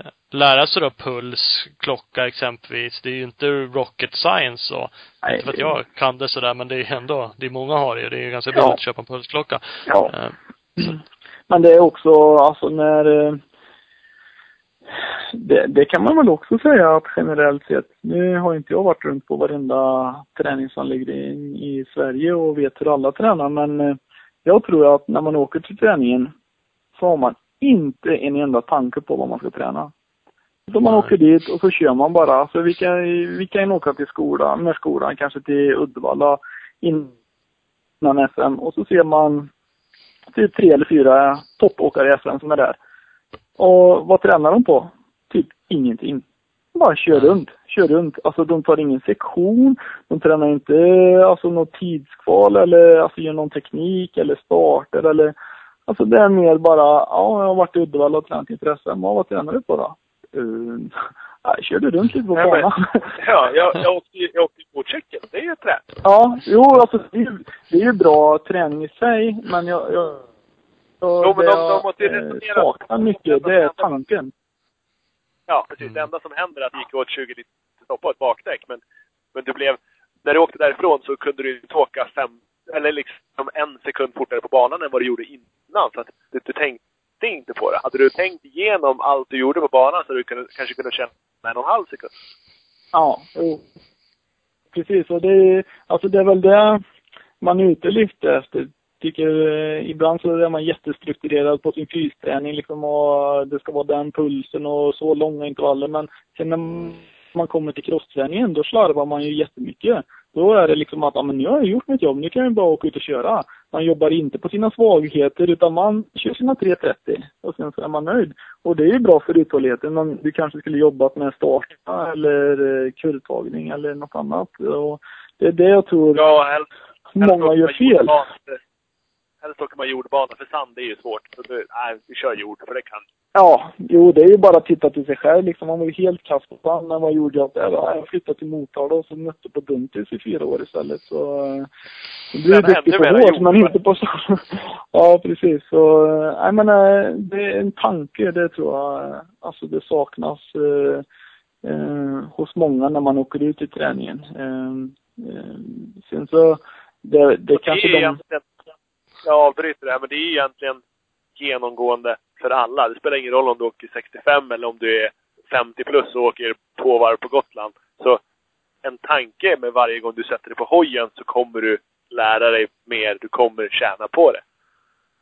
eh, lära sig då puls, klocka exempelvis. Det är ju inte rocket science så. Nej, inte för att jag kan det sådär, men det är ändå, det är många har det ju. Det är ju ganska Ja. billigt att köpa en pulsklocka. Ja. Eh, Men det är också, alltså när eh, det, det kan man väl också säga att generellt sett, nu har inte jag varit runt på varenda träningsanläggning i Sverige och vet hur alla tränar men eh, jag tror att när man åker till träningen så har man inte en enda tanke på vad man ska träna. Så man åker dit och så kör man bara. Så vi kan, vi kan åka till skolan, med skolan, kanske till Uddevalla innan SM och så ser man typ tre eller fyra toppåkare i SM som är där. Och vad tränar de på? Typ ingenting. Bara kör runt, kör runt. Alltså de tar ingen sektion, de tränar inte alltså något tidskval eller alltså gör någon teknik eller starter eller Alltså det är mer bara, ja jag har varit i Uddevalla och tränat inför SM. Ja, vad tränar du på då? Uh, jag körde runt lite på banan. Ja, jag, jag åkte ju jag åkte ju motorcykel. Det är ju träning. Ja, jo alltså det är, ju- det är ju bra träning i sig, men jag, jag, jag Jo, men det de- de måste ju eh, resonera. saknar mycket, det är tanken. Ja, precis. Mm. Det enda som händer är att det gick åt 20 liter stopp på ett bakdäck. Men, men du blev, när du åkte därifrån så kunde du inte åka fem, eller liksom en sekund fortare på banan än vad du gjorde innan. Så att du, du tänkte inte på det. Hade du tänkt igenom allt du gjorde på banan så hade du kunde, kanske kunnat känna en och en halv sekund. Ja, jo. Precis, och det är, alltså det är väl det man är ute lite efter, tycker eh, ibland så är man jättestrukturerad på sin fysträning liksom och det ska vara den pulsen och så långa intervaller. Men sen när man kommer till crossträningen, då slarvar man ju jättemycket. Då är det liksom att, ja men nu har jag gjort mitt jobb, nu kan jag bara åka ut och köra. Man jobbar inte på sina svagheter utan man kör sina 3.30 och sen så är man nöjd. Och det är ju bra för uthålligheten, men du kanske skulle jobbat med starta eller eh, kurvtagning eller något annat. Och det är det jag tror Ja, helst, många gör fel. Helst åker man jordbana, för sand är ju svårt. Så du, nej, vi kör jord, för det kan Ja, jo det är ju bara att titta till sig själv liksom. Man var ju helt kass på sand, men vad gjorde jag? Jag flyttade till Motala och så nötte på Duntis i fyra år istället. Så eh, du blir Men duktig på hårt, men inte på sand. ja, precis. Så, eh, nej men eh, det är en tanke, det tror jag. Alltså det saknas eh, eh, hos många när man åker ut i träningen. Eh, sen så, det, det kanske det är de jag avbryter det här, men det är egentligen genomgående för alla. Det spelar ingen roll om du åker 65 eller om du är 50 plus och åker två varv på Gotland. Så en tanke med varje gång du sätter dig på hojen så kommer du lära dig mer. Du kommer tjäna på det.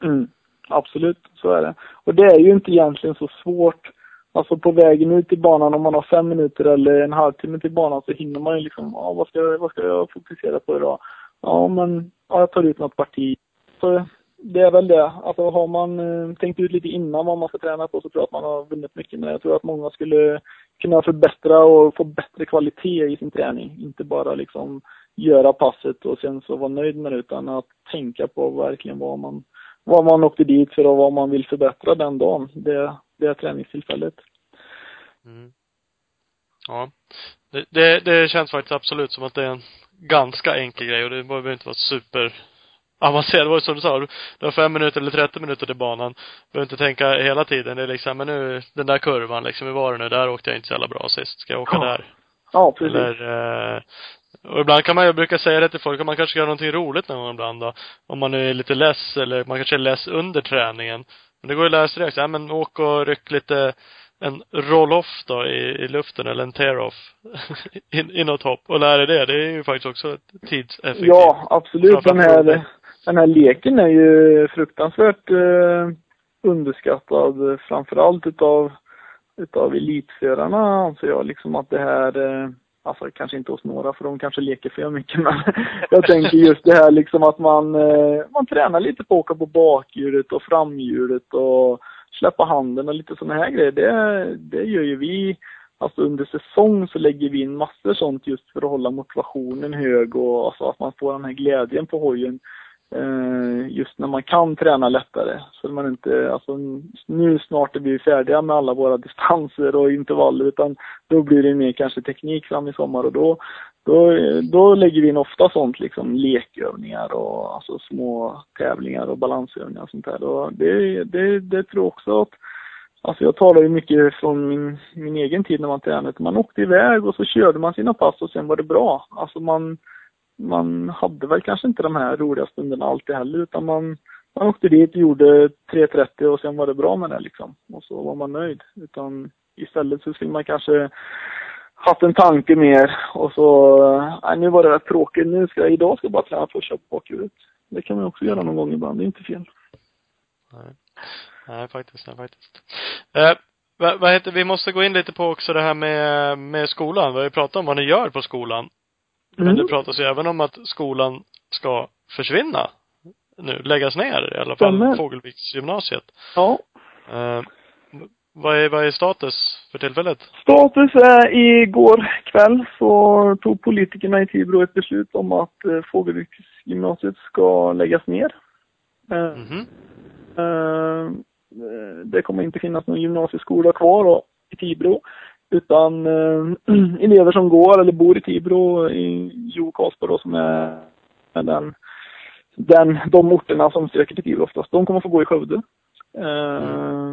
Mm, absolut, så är det. Och det är ju inte egentligen så svårt. Alltså på vägen ut till banan, om man har fem minuter eller en halvtimme till banan så hinner man ju liksom, ja vad ska, jag- vad ska jag fokusera på idag? Ja men, ja, jag tar ut något parti. Så det är väl det. Alltså har man eh, tänkt ut lite innan vad man ska träna på så tror jag att man har vunnit mycket Men. Jag tror att många skulle kunna förbättra och få bättre kvalitet i sin träning. Inte bara liksom göra passet och sen så vara nöjd med det utan att tänka på verkligen vad man vad man åkte dit för och vad man vill förbättra den dagen. Det, det är träningstillfället. Mm. Ja. Det, det, det känns faktiskt absolut som att det är en ganska enkel grej och det behöver inte vara super avancerat. Det var ju som du sa, du har fem minuter eller 30 minuter till banan. Behöver inte tänka hela tiden. Det är liksom, men nu, den där kurvan liksom, hur var det nu? Där åkte jag inte så jävla bra sist. Ska jag åka Ja, där? Ja, precis. Eller, eh, och ibland kan man ju, brukar säga det till folk, att man kanske göra någonting roligt någon gång ibland då. Om man är lite less, eller man kanske är less under träningen. Men det går ju att lära sig direkt. Ja men åk och ryck lite, en roll-off då i, i luften, eller en tear-off. in, i något hopp. Och lära dig det. Det är ju faktiskt också tidseffektivt. Ja, absolut. Den här den här leken är ju fruktansvärt eh, underskattad. Framförallt utav, utav elitförarna anser jag liksom att det här eh, Alltså kanske inte hos några för de kanske leker för mycket men jag tänker just det här liksom att man, eh, man tränar lite på att åka på bakhjulet och framhjulet och släppa handen och lite sådana här grejer. Det, det gör ju vi Alltså under säsong så lägger vi in massor sånt just för att hålla motivationen hög och alltså att man får den här glädjen på hojen. Eh, just när man kan träna lättare. Så att man inte, alltså nu snart är vi färdiga med alla våra distanser och intervaller utan då blir det mer kanske teknik fram i sommar och då, då, då lägger vi in ofta sånt liksom lekövningar och alltså små tävlingar och balansövningar och sånt där. Och det, det, det tror jag också att Alltså jag talar ju mycket från min, min egen tid när man tränade. Man åkte iväg och så körde man sina pass och sen var det bra. Alltså man, man hade väl kanske inte de här roliga stunderna alltid heller utan man, man åkte dit, gjorde 3.30 och sen var det bra med det liksom. Och så var man nöjd. Utan istället så skulle man kanske haft en tanke mer och så, nej nu var det rätt tråkigt, nu ska jag, idag ska jag bara träna för att köra bakhjulet. Det kan man också göra någon gång ibland, det är inte fel. Nej. Nej, faktiskt. Nej, faktiskt. Eh, vad, vad heter, vi måste gå in lite på också det här med, med skolan. Vi har ju pratat om vad ni gör på skolan. Men Mm. det pratas ju även om att skolan ska försvinna nu, läggas ner i alla fall, Stämmer. Fågelviksgymnasiet. Ja. Eh, vad är, vad är status för tillfället? Status är igår kväll så tog politikerna i Tibro ett beslut om att eh, Fågelviksgymnasiet ska läggas ner. Eh, Mhm. eh, det kommer inte finnas någon gymnasieskola kvar då, i Tibro. Utan eh, elever som går eller bor i Tibro, i Jo Karlsborg då, som är, den, den, de orterna som söker till Tibro oftast, de kommer få gå i Skövde. Eh,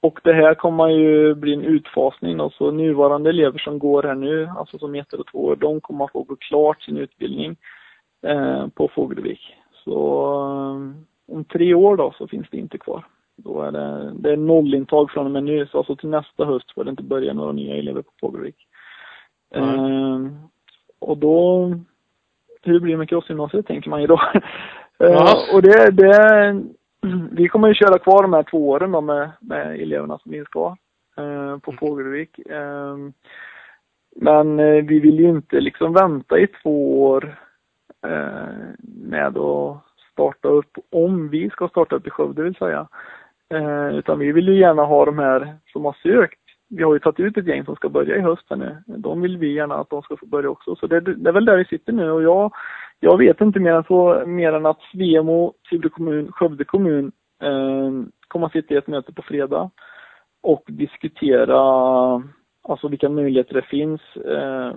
och det här kommer ju bli en utfasning då, så nuvarande elever som går här nu, alltså som ettor och tvåor, de kommer att få gå klart sin utbildning eh, på Fågelvik. Så eh, om tre år då så finns det inte kvar. Då är det, det är nollintag från och med nu, så alltså till nästa höst får det inte börja några nya elever på Fågelvik. Mm. Eh, och då, hur blir det med crossgymnasiet tänker man ju då. Uh, och det, det, vi kommer ju köra kvar de här två åren då med, med eleverna som finns kvar uh, på Fågelvik. Uh, men vi vill ju inte liksom vänta i två år med att starta upp, om vi ska starta upp i Skövde vill säga. Eh, utan vi vill ju gärna ha de här som har sökt vi har ju tagit ut ett gäng som ska börja i höst här nu. De vill vi gärna att de ska få börja också. Så det, det är väl där vi sitter nu och jag, jag vet inte mer än så, mer än att Svemo, Tibro kommun, Skövde kommun eh, kommer att sitta i ett möte på fredag och diskutera alltså vilka möjligheter det finns. Eh,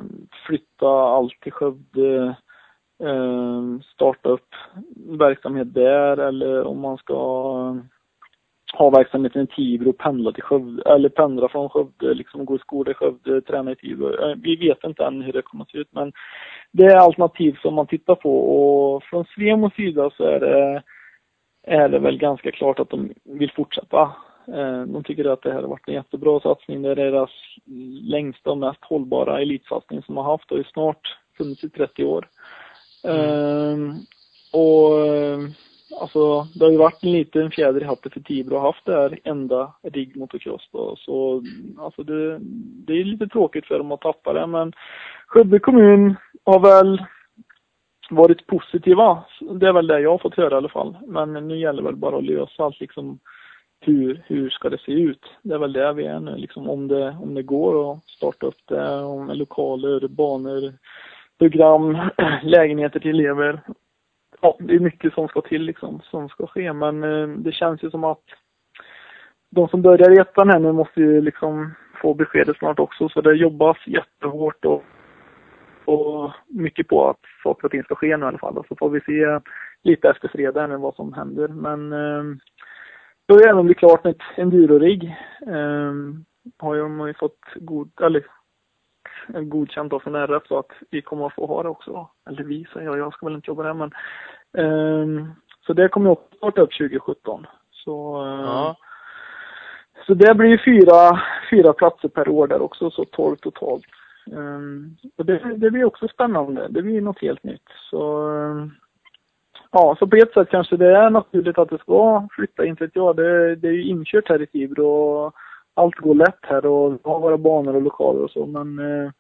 flytta allt till Skövde, eh, starta upp verksamhet där eller om man ska ha verksamheten i Tibro och pendla till Skövde, eller pendla från Skövde, liksom gå i skola i Skövde, träna i Tibro. Eh, vi vet inte än hur det kommer att se ut men det är alternativ som man tittar på och från Svemos sida så är det, är det väl ganska klart att de vill fortsätta. Eh, de tycker att det här har varit en jättebra satsning. Det är deras längsta och mest hållbara elitsatsning som de har haft och är snart funnits i 30 år. Mm. och alltså det har ju varit en liten fjäder i hatten för Tibro att ha haft det här enda rigg motocross då. Så alltså det, det är lite tråkigt för dem att tappa det men Skövde kommun har väl varit positiva. Det är väl det jag har fått höra i alla fall. Men nu gäller det väl bara att lösa allt liksom hur, hur ska det se ut? Det är väl där vi är nu liksom om det, om det går att starta upp det, om lokaler, banor, program, lägenheter till elever ja, det är mycket som ska till liksom, som ska ske. Men eh, det känns ju som att de som börjar i ettan här nu måste ju liksom få beskedet snart också. Så det jobbas jättehårt och, och mycket på att saker och ting ska ske nu i alla fall. Så får vi se lite efter fredag nu vad som händer. Men eh, då är det även bli klart med ett enduro-rigg. Eh, har ju, man ju fått god, eller godkänt av från RF så att vi kommer att få ha det också. Eller vi säger jag, jag ska väl inte jobba där men. Um, så det kommer också starta upp 2017. Så, uh, ja. så det blir fyra, fyra platser per år där också, så 12 totalt. Um, och det, det blir också spännande. Det blir något helt nytt. Så um, Ja, så på ett sätt kanske det är naturligt att det ska flytta, inte vet jag. Det, det är ju inkört här i Tibro och allt går lätt här och vi har våra banor och lokaler och så men eh,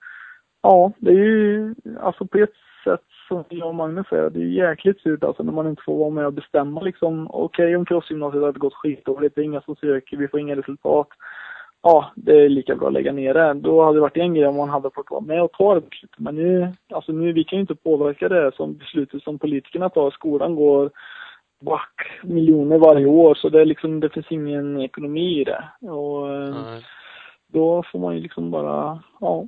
ja, det är ju alltså på ett sätt som jag och Magnus säger, det är jäkligt surt alltså när man inte får vara med och bestämma liksom. Okej okay, om crossgymnasiet hade gått skitdåligt, det är inga som söker, vi får inga resultat. Ja, det är lika bra att lägga ner det. Då hade det varit en grej om man hade fått vara med och ta det beslutet. Men nu, alltså nu, vi kan ju inte påverka det som beslutet som politikerna tar. Skolan går back miljoner varje år så det är liksom, det finns ingen ekonomi i det. Och mm. då får man ju liksom bara, ja,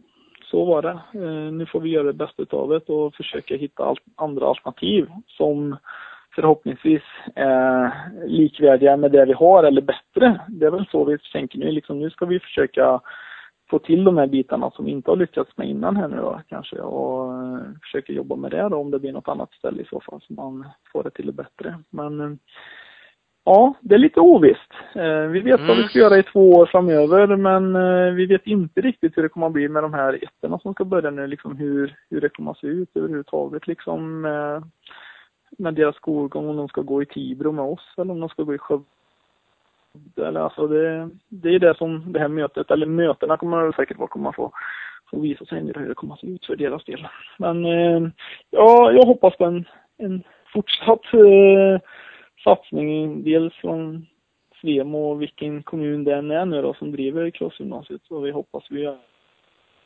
så var det. Eh, nu får vi göra det bästa utav det och försöka hitta andra alternativ som förhoppningsvis är likvärdiga med det vi har eller bättre. Det är väl så vi tänker nu. Liksom, nu ska vi försöka få till de här bitarna som vi inte har lyckats med innan här nu då kanske och uh, försöker jobba med det då om det blir något annat ställe i så fall så man får det till det bättre. Men uh, ja, det är lite ovisst. Uh, vi vet mm. vad vi ska göra i två år framöver men vi vet inte riktigt hur det kommer att bli med de här ettorna som ska börja nu liksom hur, hur det kommer att se ut överhuvudtaget liksom med deras skolgång om de ska gå i Tibro med oss eller om de ska gå i Skövde eller alltså det, det är det som det här mötet, eller mötena kommer det säkert vara kommer man få, få visa sig hur det kommer att se ut för deras del. Men eh, ja, jag hoppas på en, en fortsatt eh, satsning, dels från Svemo och vilken kommun det än är nu då som driver crossgymnasiet. Så vi hoppas vi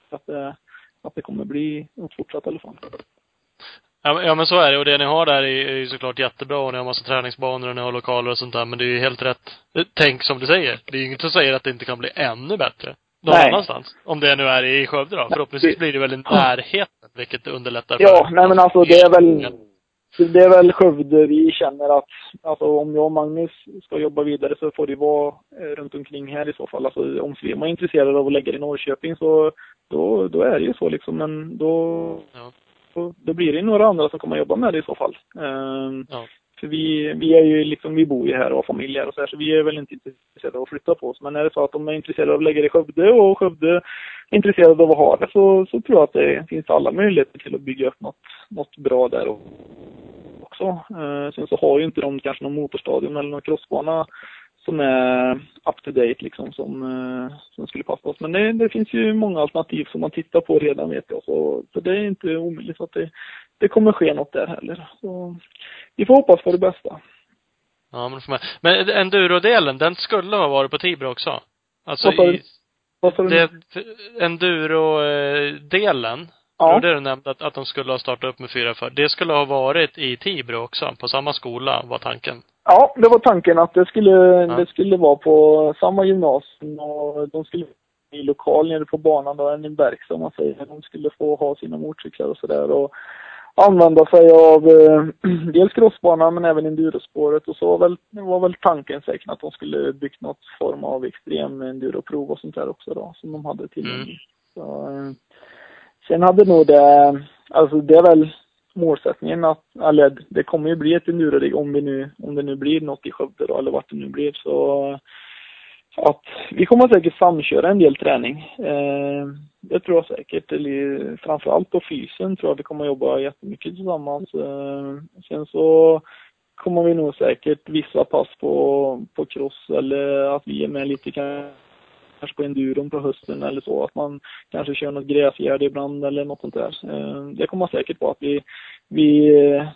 att det, att det kommer bli fortsatt i alla fall. Ja, men så är det. Och det ni har där är ju såklart jättebra. Och ni har massa träningsbanor och ni har lokaler och sånt där. Men det är ju helt rätt. Tänk som du säger. Det är ju inget som säger att det inte kan bli ännu bättre. Någon nej. annanstans. Om det nu är i Skövde då. Förhoppningsvis blir det väl i närheten, vilket underlättar Ja, nej men alltså det är väl det är väl Skövde vi känner att, alltså om jag och Magnus ska jobba vidare så får det vara eh, runt omkring här i så fall. Alltså om Svema är intresserade av att lägga det i Norrköping så, då, då är det ju så liksom. Men då, ja då blir det några andra som kommer att jobba med det i så fall. Ehm, ja. För vi, vi är ju liksom, vi bor ju här och har familj här och så här, så vi är väl inte intresserade av att flytta på oss. Men är det så att de är intresserade av att lägga det i Skövde och Skövde är intresserade av att ha det så, så tror jag att det finns alla möjligheter till att bygga upp något, något bra där också. Eh, sen så har ju inte de kanske någon motorstadion eller någon crossbana som är up to date liksom som, eh, som skulle passa oss. Men det, det finns ju många alternativ som man tittar på redan vet jag. Så, så det är inte omöjligt att det, det kommer ske något där heller. Så vi får hoppas på det bästa. Ja, men. Men endurodelen, den skulle ha varit på Tibro också? Alltså sa du? det, enduro-delen, Ja. det var det du nämnde att, att de skulle ha startat upp med fyra för. Det skulle ha varit i Tibro också, på samma skola, var tanken. Ja, det var tanken att det skulle, Ja. det skulle vara på samma gymnasium och de skulle i lokal nere på banan då, en verkstad om man säger. De skulle få ha sina motorcyklar och sådär och använda sig av eh, dels crossbanan men även endurospåret och så var väl, var väl tanken säkert att de skulle byggt något form av extrem enduroprov och sånt där också då som de hade tillgängligt. Så, eh, sen hade nog det, alltså det är väl målsättningen att, eller det kommer ju bli ett endurorigg om vi nu, om det nu blir något i Skövde då, eller vart det nu blir så att vi kommer säkert samköra en del träning. Eh, det tror jag säkert. Eller, framförallt på fysen tror jag vi kommer jobba jättemycket tillsammans. Eh, sen så kommer vi nog säkert vissa pass på, på cross eller att vi är med lite kanske på enduron på hösten eller så. Att man kanske kör något gräsgärde ibland eller något sånt där. Eh, det kommer säkert på att vi, vi eh,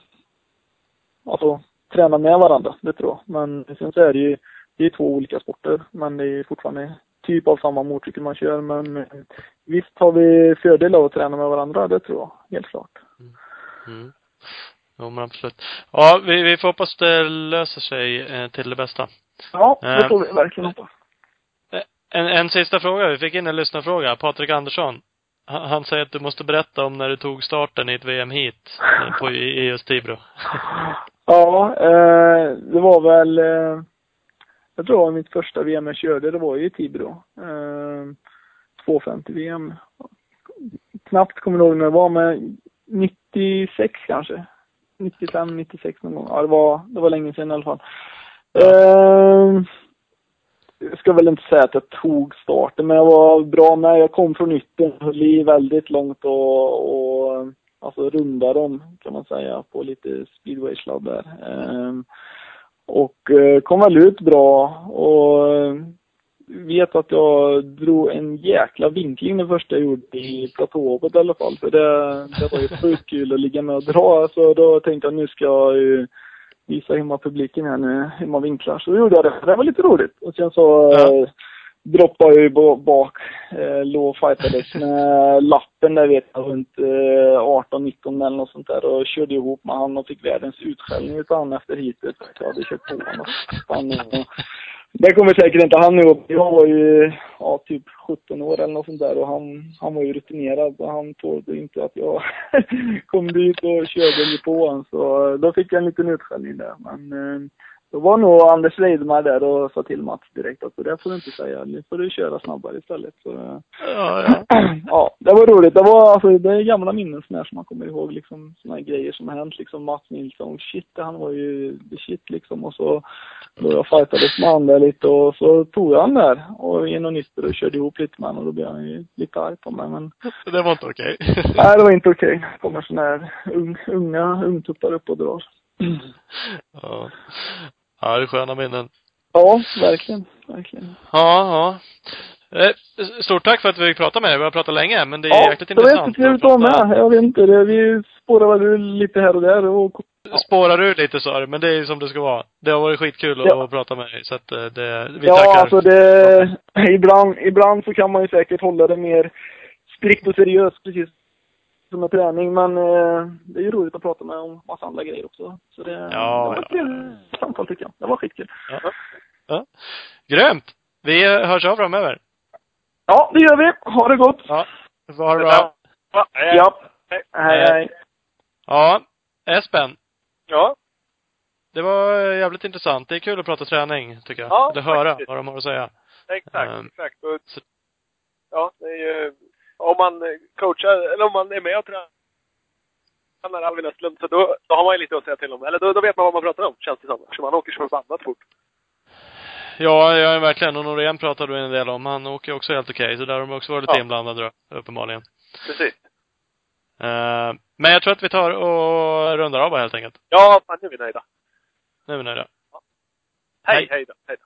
alltså tränar med varandra, det tror jag. Men sen så är det ju det är två olika sporter, men det är fortfarande typ av samma motorcykel man kör. Men eh, visst har vi fördel av att träna med varandra, det tror jag. Helt klart. Mm. Jo, men absolut. Ja, vi, vi får hoppas det löser sig eh, till det bästa. Ja, det får vi verkligen hoppas. En, en sista fråga. Vi fick in en lyssnarfråga. Patrik Andersson. Han, han säger att du måste berätta om när du tog starten i ett VM hit på, i, i just Tibro. Ja, eh, det var väl, eh, jag tror det var mitt första VM jag körde, det var ju i Tibro. Eh, 250 VM. Knappt kommer ihåg när det var, men 96 kanske. 95, 96 någon gång. Ja, det var, det var länge sedan i alla fall. Eh, jag ska väl inte säga att jag tog starten, men jag var bra med. Jag kom från yttern, höll i väldigt långt och, och alltså runda dem kan man säga på lite speedway-sladd där. Ehm, och eh, kom väl ut bra och eh, vet att jag drog en jäkla vinkling det första jag gjorde i platåhoppet i alla fall. För det, det var ju sjukt kul att ligga med och dra. Så då tänkte jag nu ska jag ju visa hemmapubliken här nu hur man vinklar. Så gjorde jag det. Det var lite roligt. Och sen så Ja. eh, droppade jag ju ba- bak, eh, låg och fightades med lappen där vet jag runt eh, 18-19 eller något sånt där och körde ihop med han och fick världens utskällning utav han efter hitet. Jag hade kört på honom. Han, eh, det kommer säkert inte han ihåg. Jag var ju, ja, typ 17 år eller något sånt där och han, han var ju rutinerad och han tålde inte att jag kom dit och körde mig på honom. Så eh, då fick jag en liten utskällning där. Men eh, då var nog Anders Weidmar där och sa till Mats direkt att det får du inte säga. Nu får du köra snabbare istället. Så, eh, Ja, ja. ja, det var roligt. Det var alltså, det är gamla minnen som, som man kommer ihåg liksom såna här grejer som har hänt liksom. Mats Nilsson, shit, han var ju the shit liksom. Och så då jag fightades med han där lite och så tog jag han där och in och nyster och körde ihop lite med honom och då blev han ju lite arg på mig. Men Det var inte okej. nej, det var inte okej. Det kommer såna här ung, unga ungtuppar upp och drar. Ja. Ja, det är sköna minnen. Ja, verkligen. Verkligen. Ja, ja. Eh, Stort tack för att vi fick prata med dig. Vi har pratat länge, men det är Ja, jäkligt det var intressant. jättetrevligt att vara med. Jag vet inte, det, vi spårar väl lite här och där och Spårar ur lite sa du, men det är som det ska vara. Det har varit skitkul att, Ja. att prata med dig, så att eh, det, vi ja, tackar. alltså det, ibland, ibland så kan man ju säkert hålla det mer strikt och seriöst, precis som med träning. Men eh, det är ju roligt att prata med om massa andra grejer också. Så det, Ja, det var ja. ett trevligt samtal tycker jag. Det var skitkul. Ja. ja. Grymt! Vi hörs av framöver. Ja, det gör vi. Ha det gott. Ja. Ha det bra. Ja, hej. Ja. Hej. Hej, hej. Ja. Espen. Ja, Det var jävligt intressant. Det är kul att prata träning, tycker jag. Ja, Eller höra faktiskt. vad de har att säga. exakt, Ehm, exakt. Och, ja, det är ju, om man coachar, eller om man är med och tränar Alvin Östlund, så då, då har man ju lite att säga till om. Eller då, då vet man vad man pratar om, känns det som. Eftersom han åker så förbannat fort. Ja, ja, verkligen. Och Norén pratade du en del om. Han åker också helt okej. Så där har de också varit lite Ja. inblandade då, uppenbarligen. Precis. Eh, Men jag tror att vi tar och rundar av bara helt enkelt. Ja, fan, nu är vi nöjda. Nu är vi nöjda. Hej, Hej. hej då. Hej då.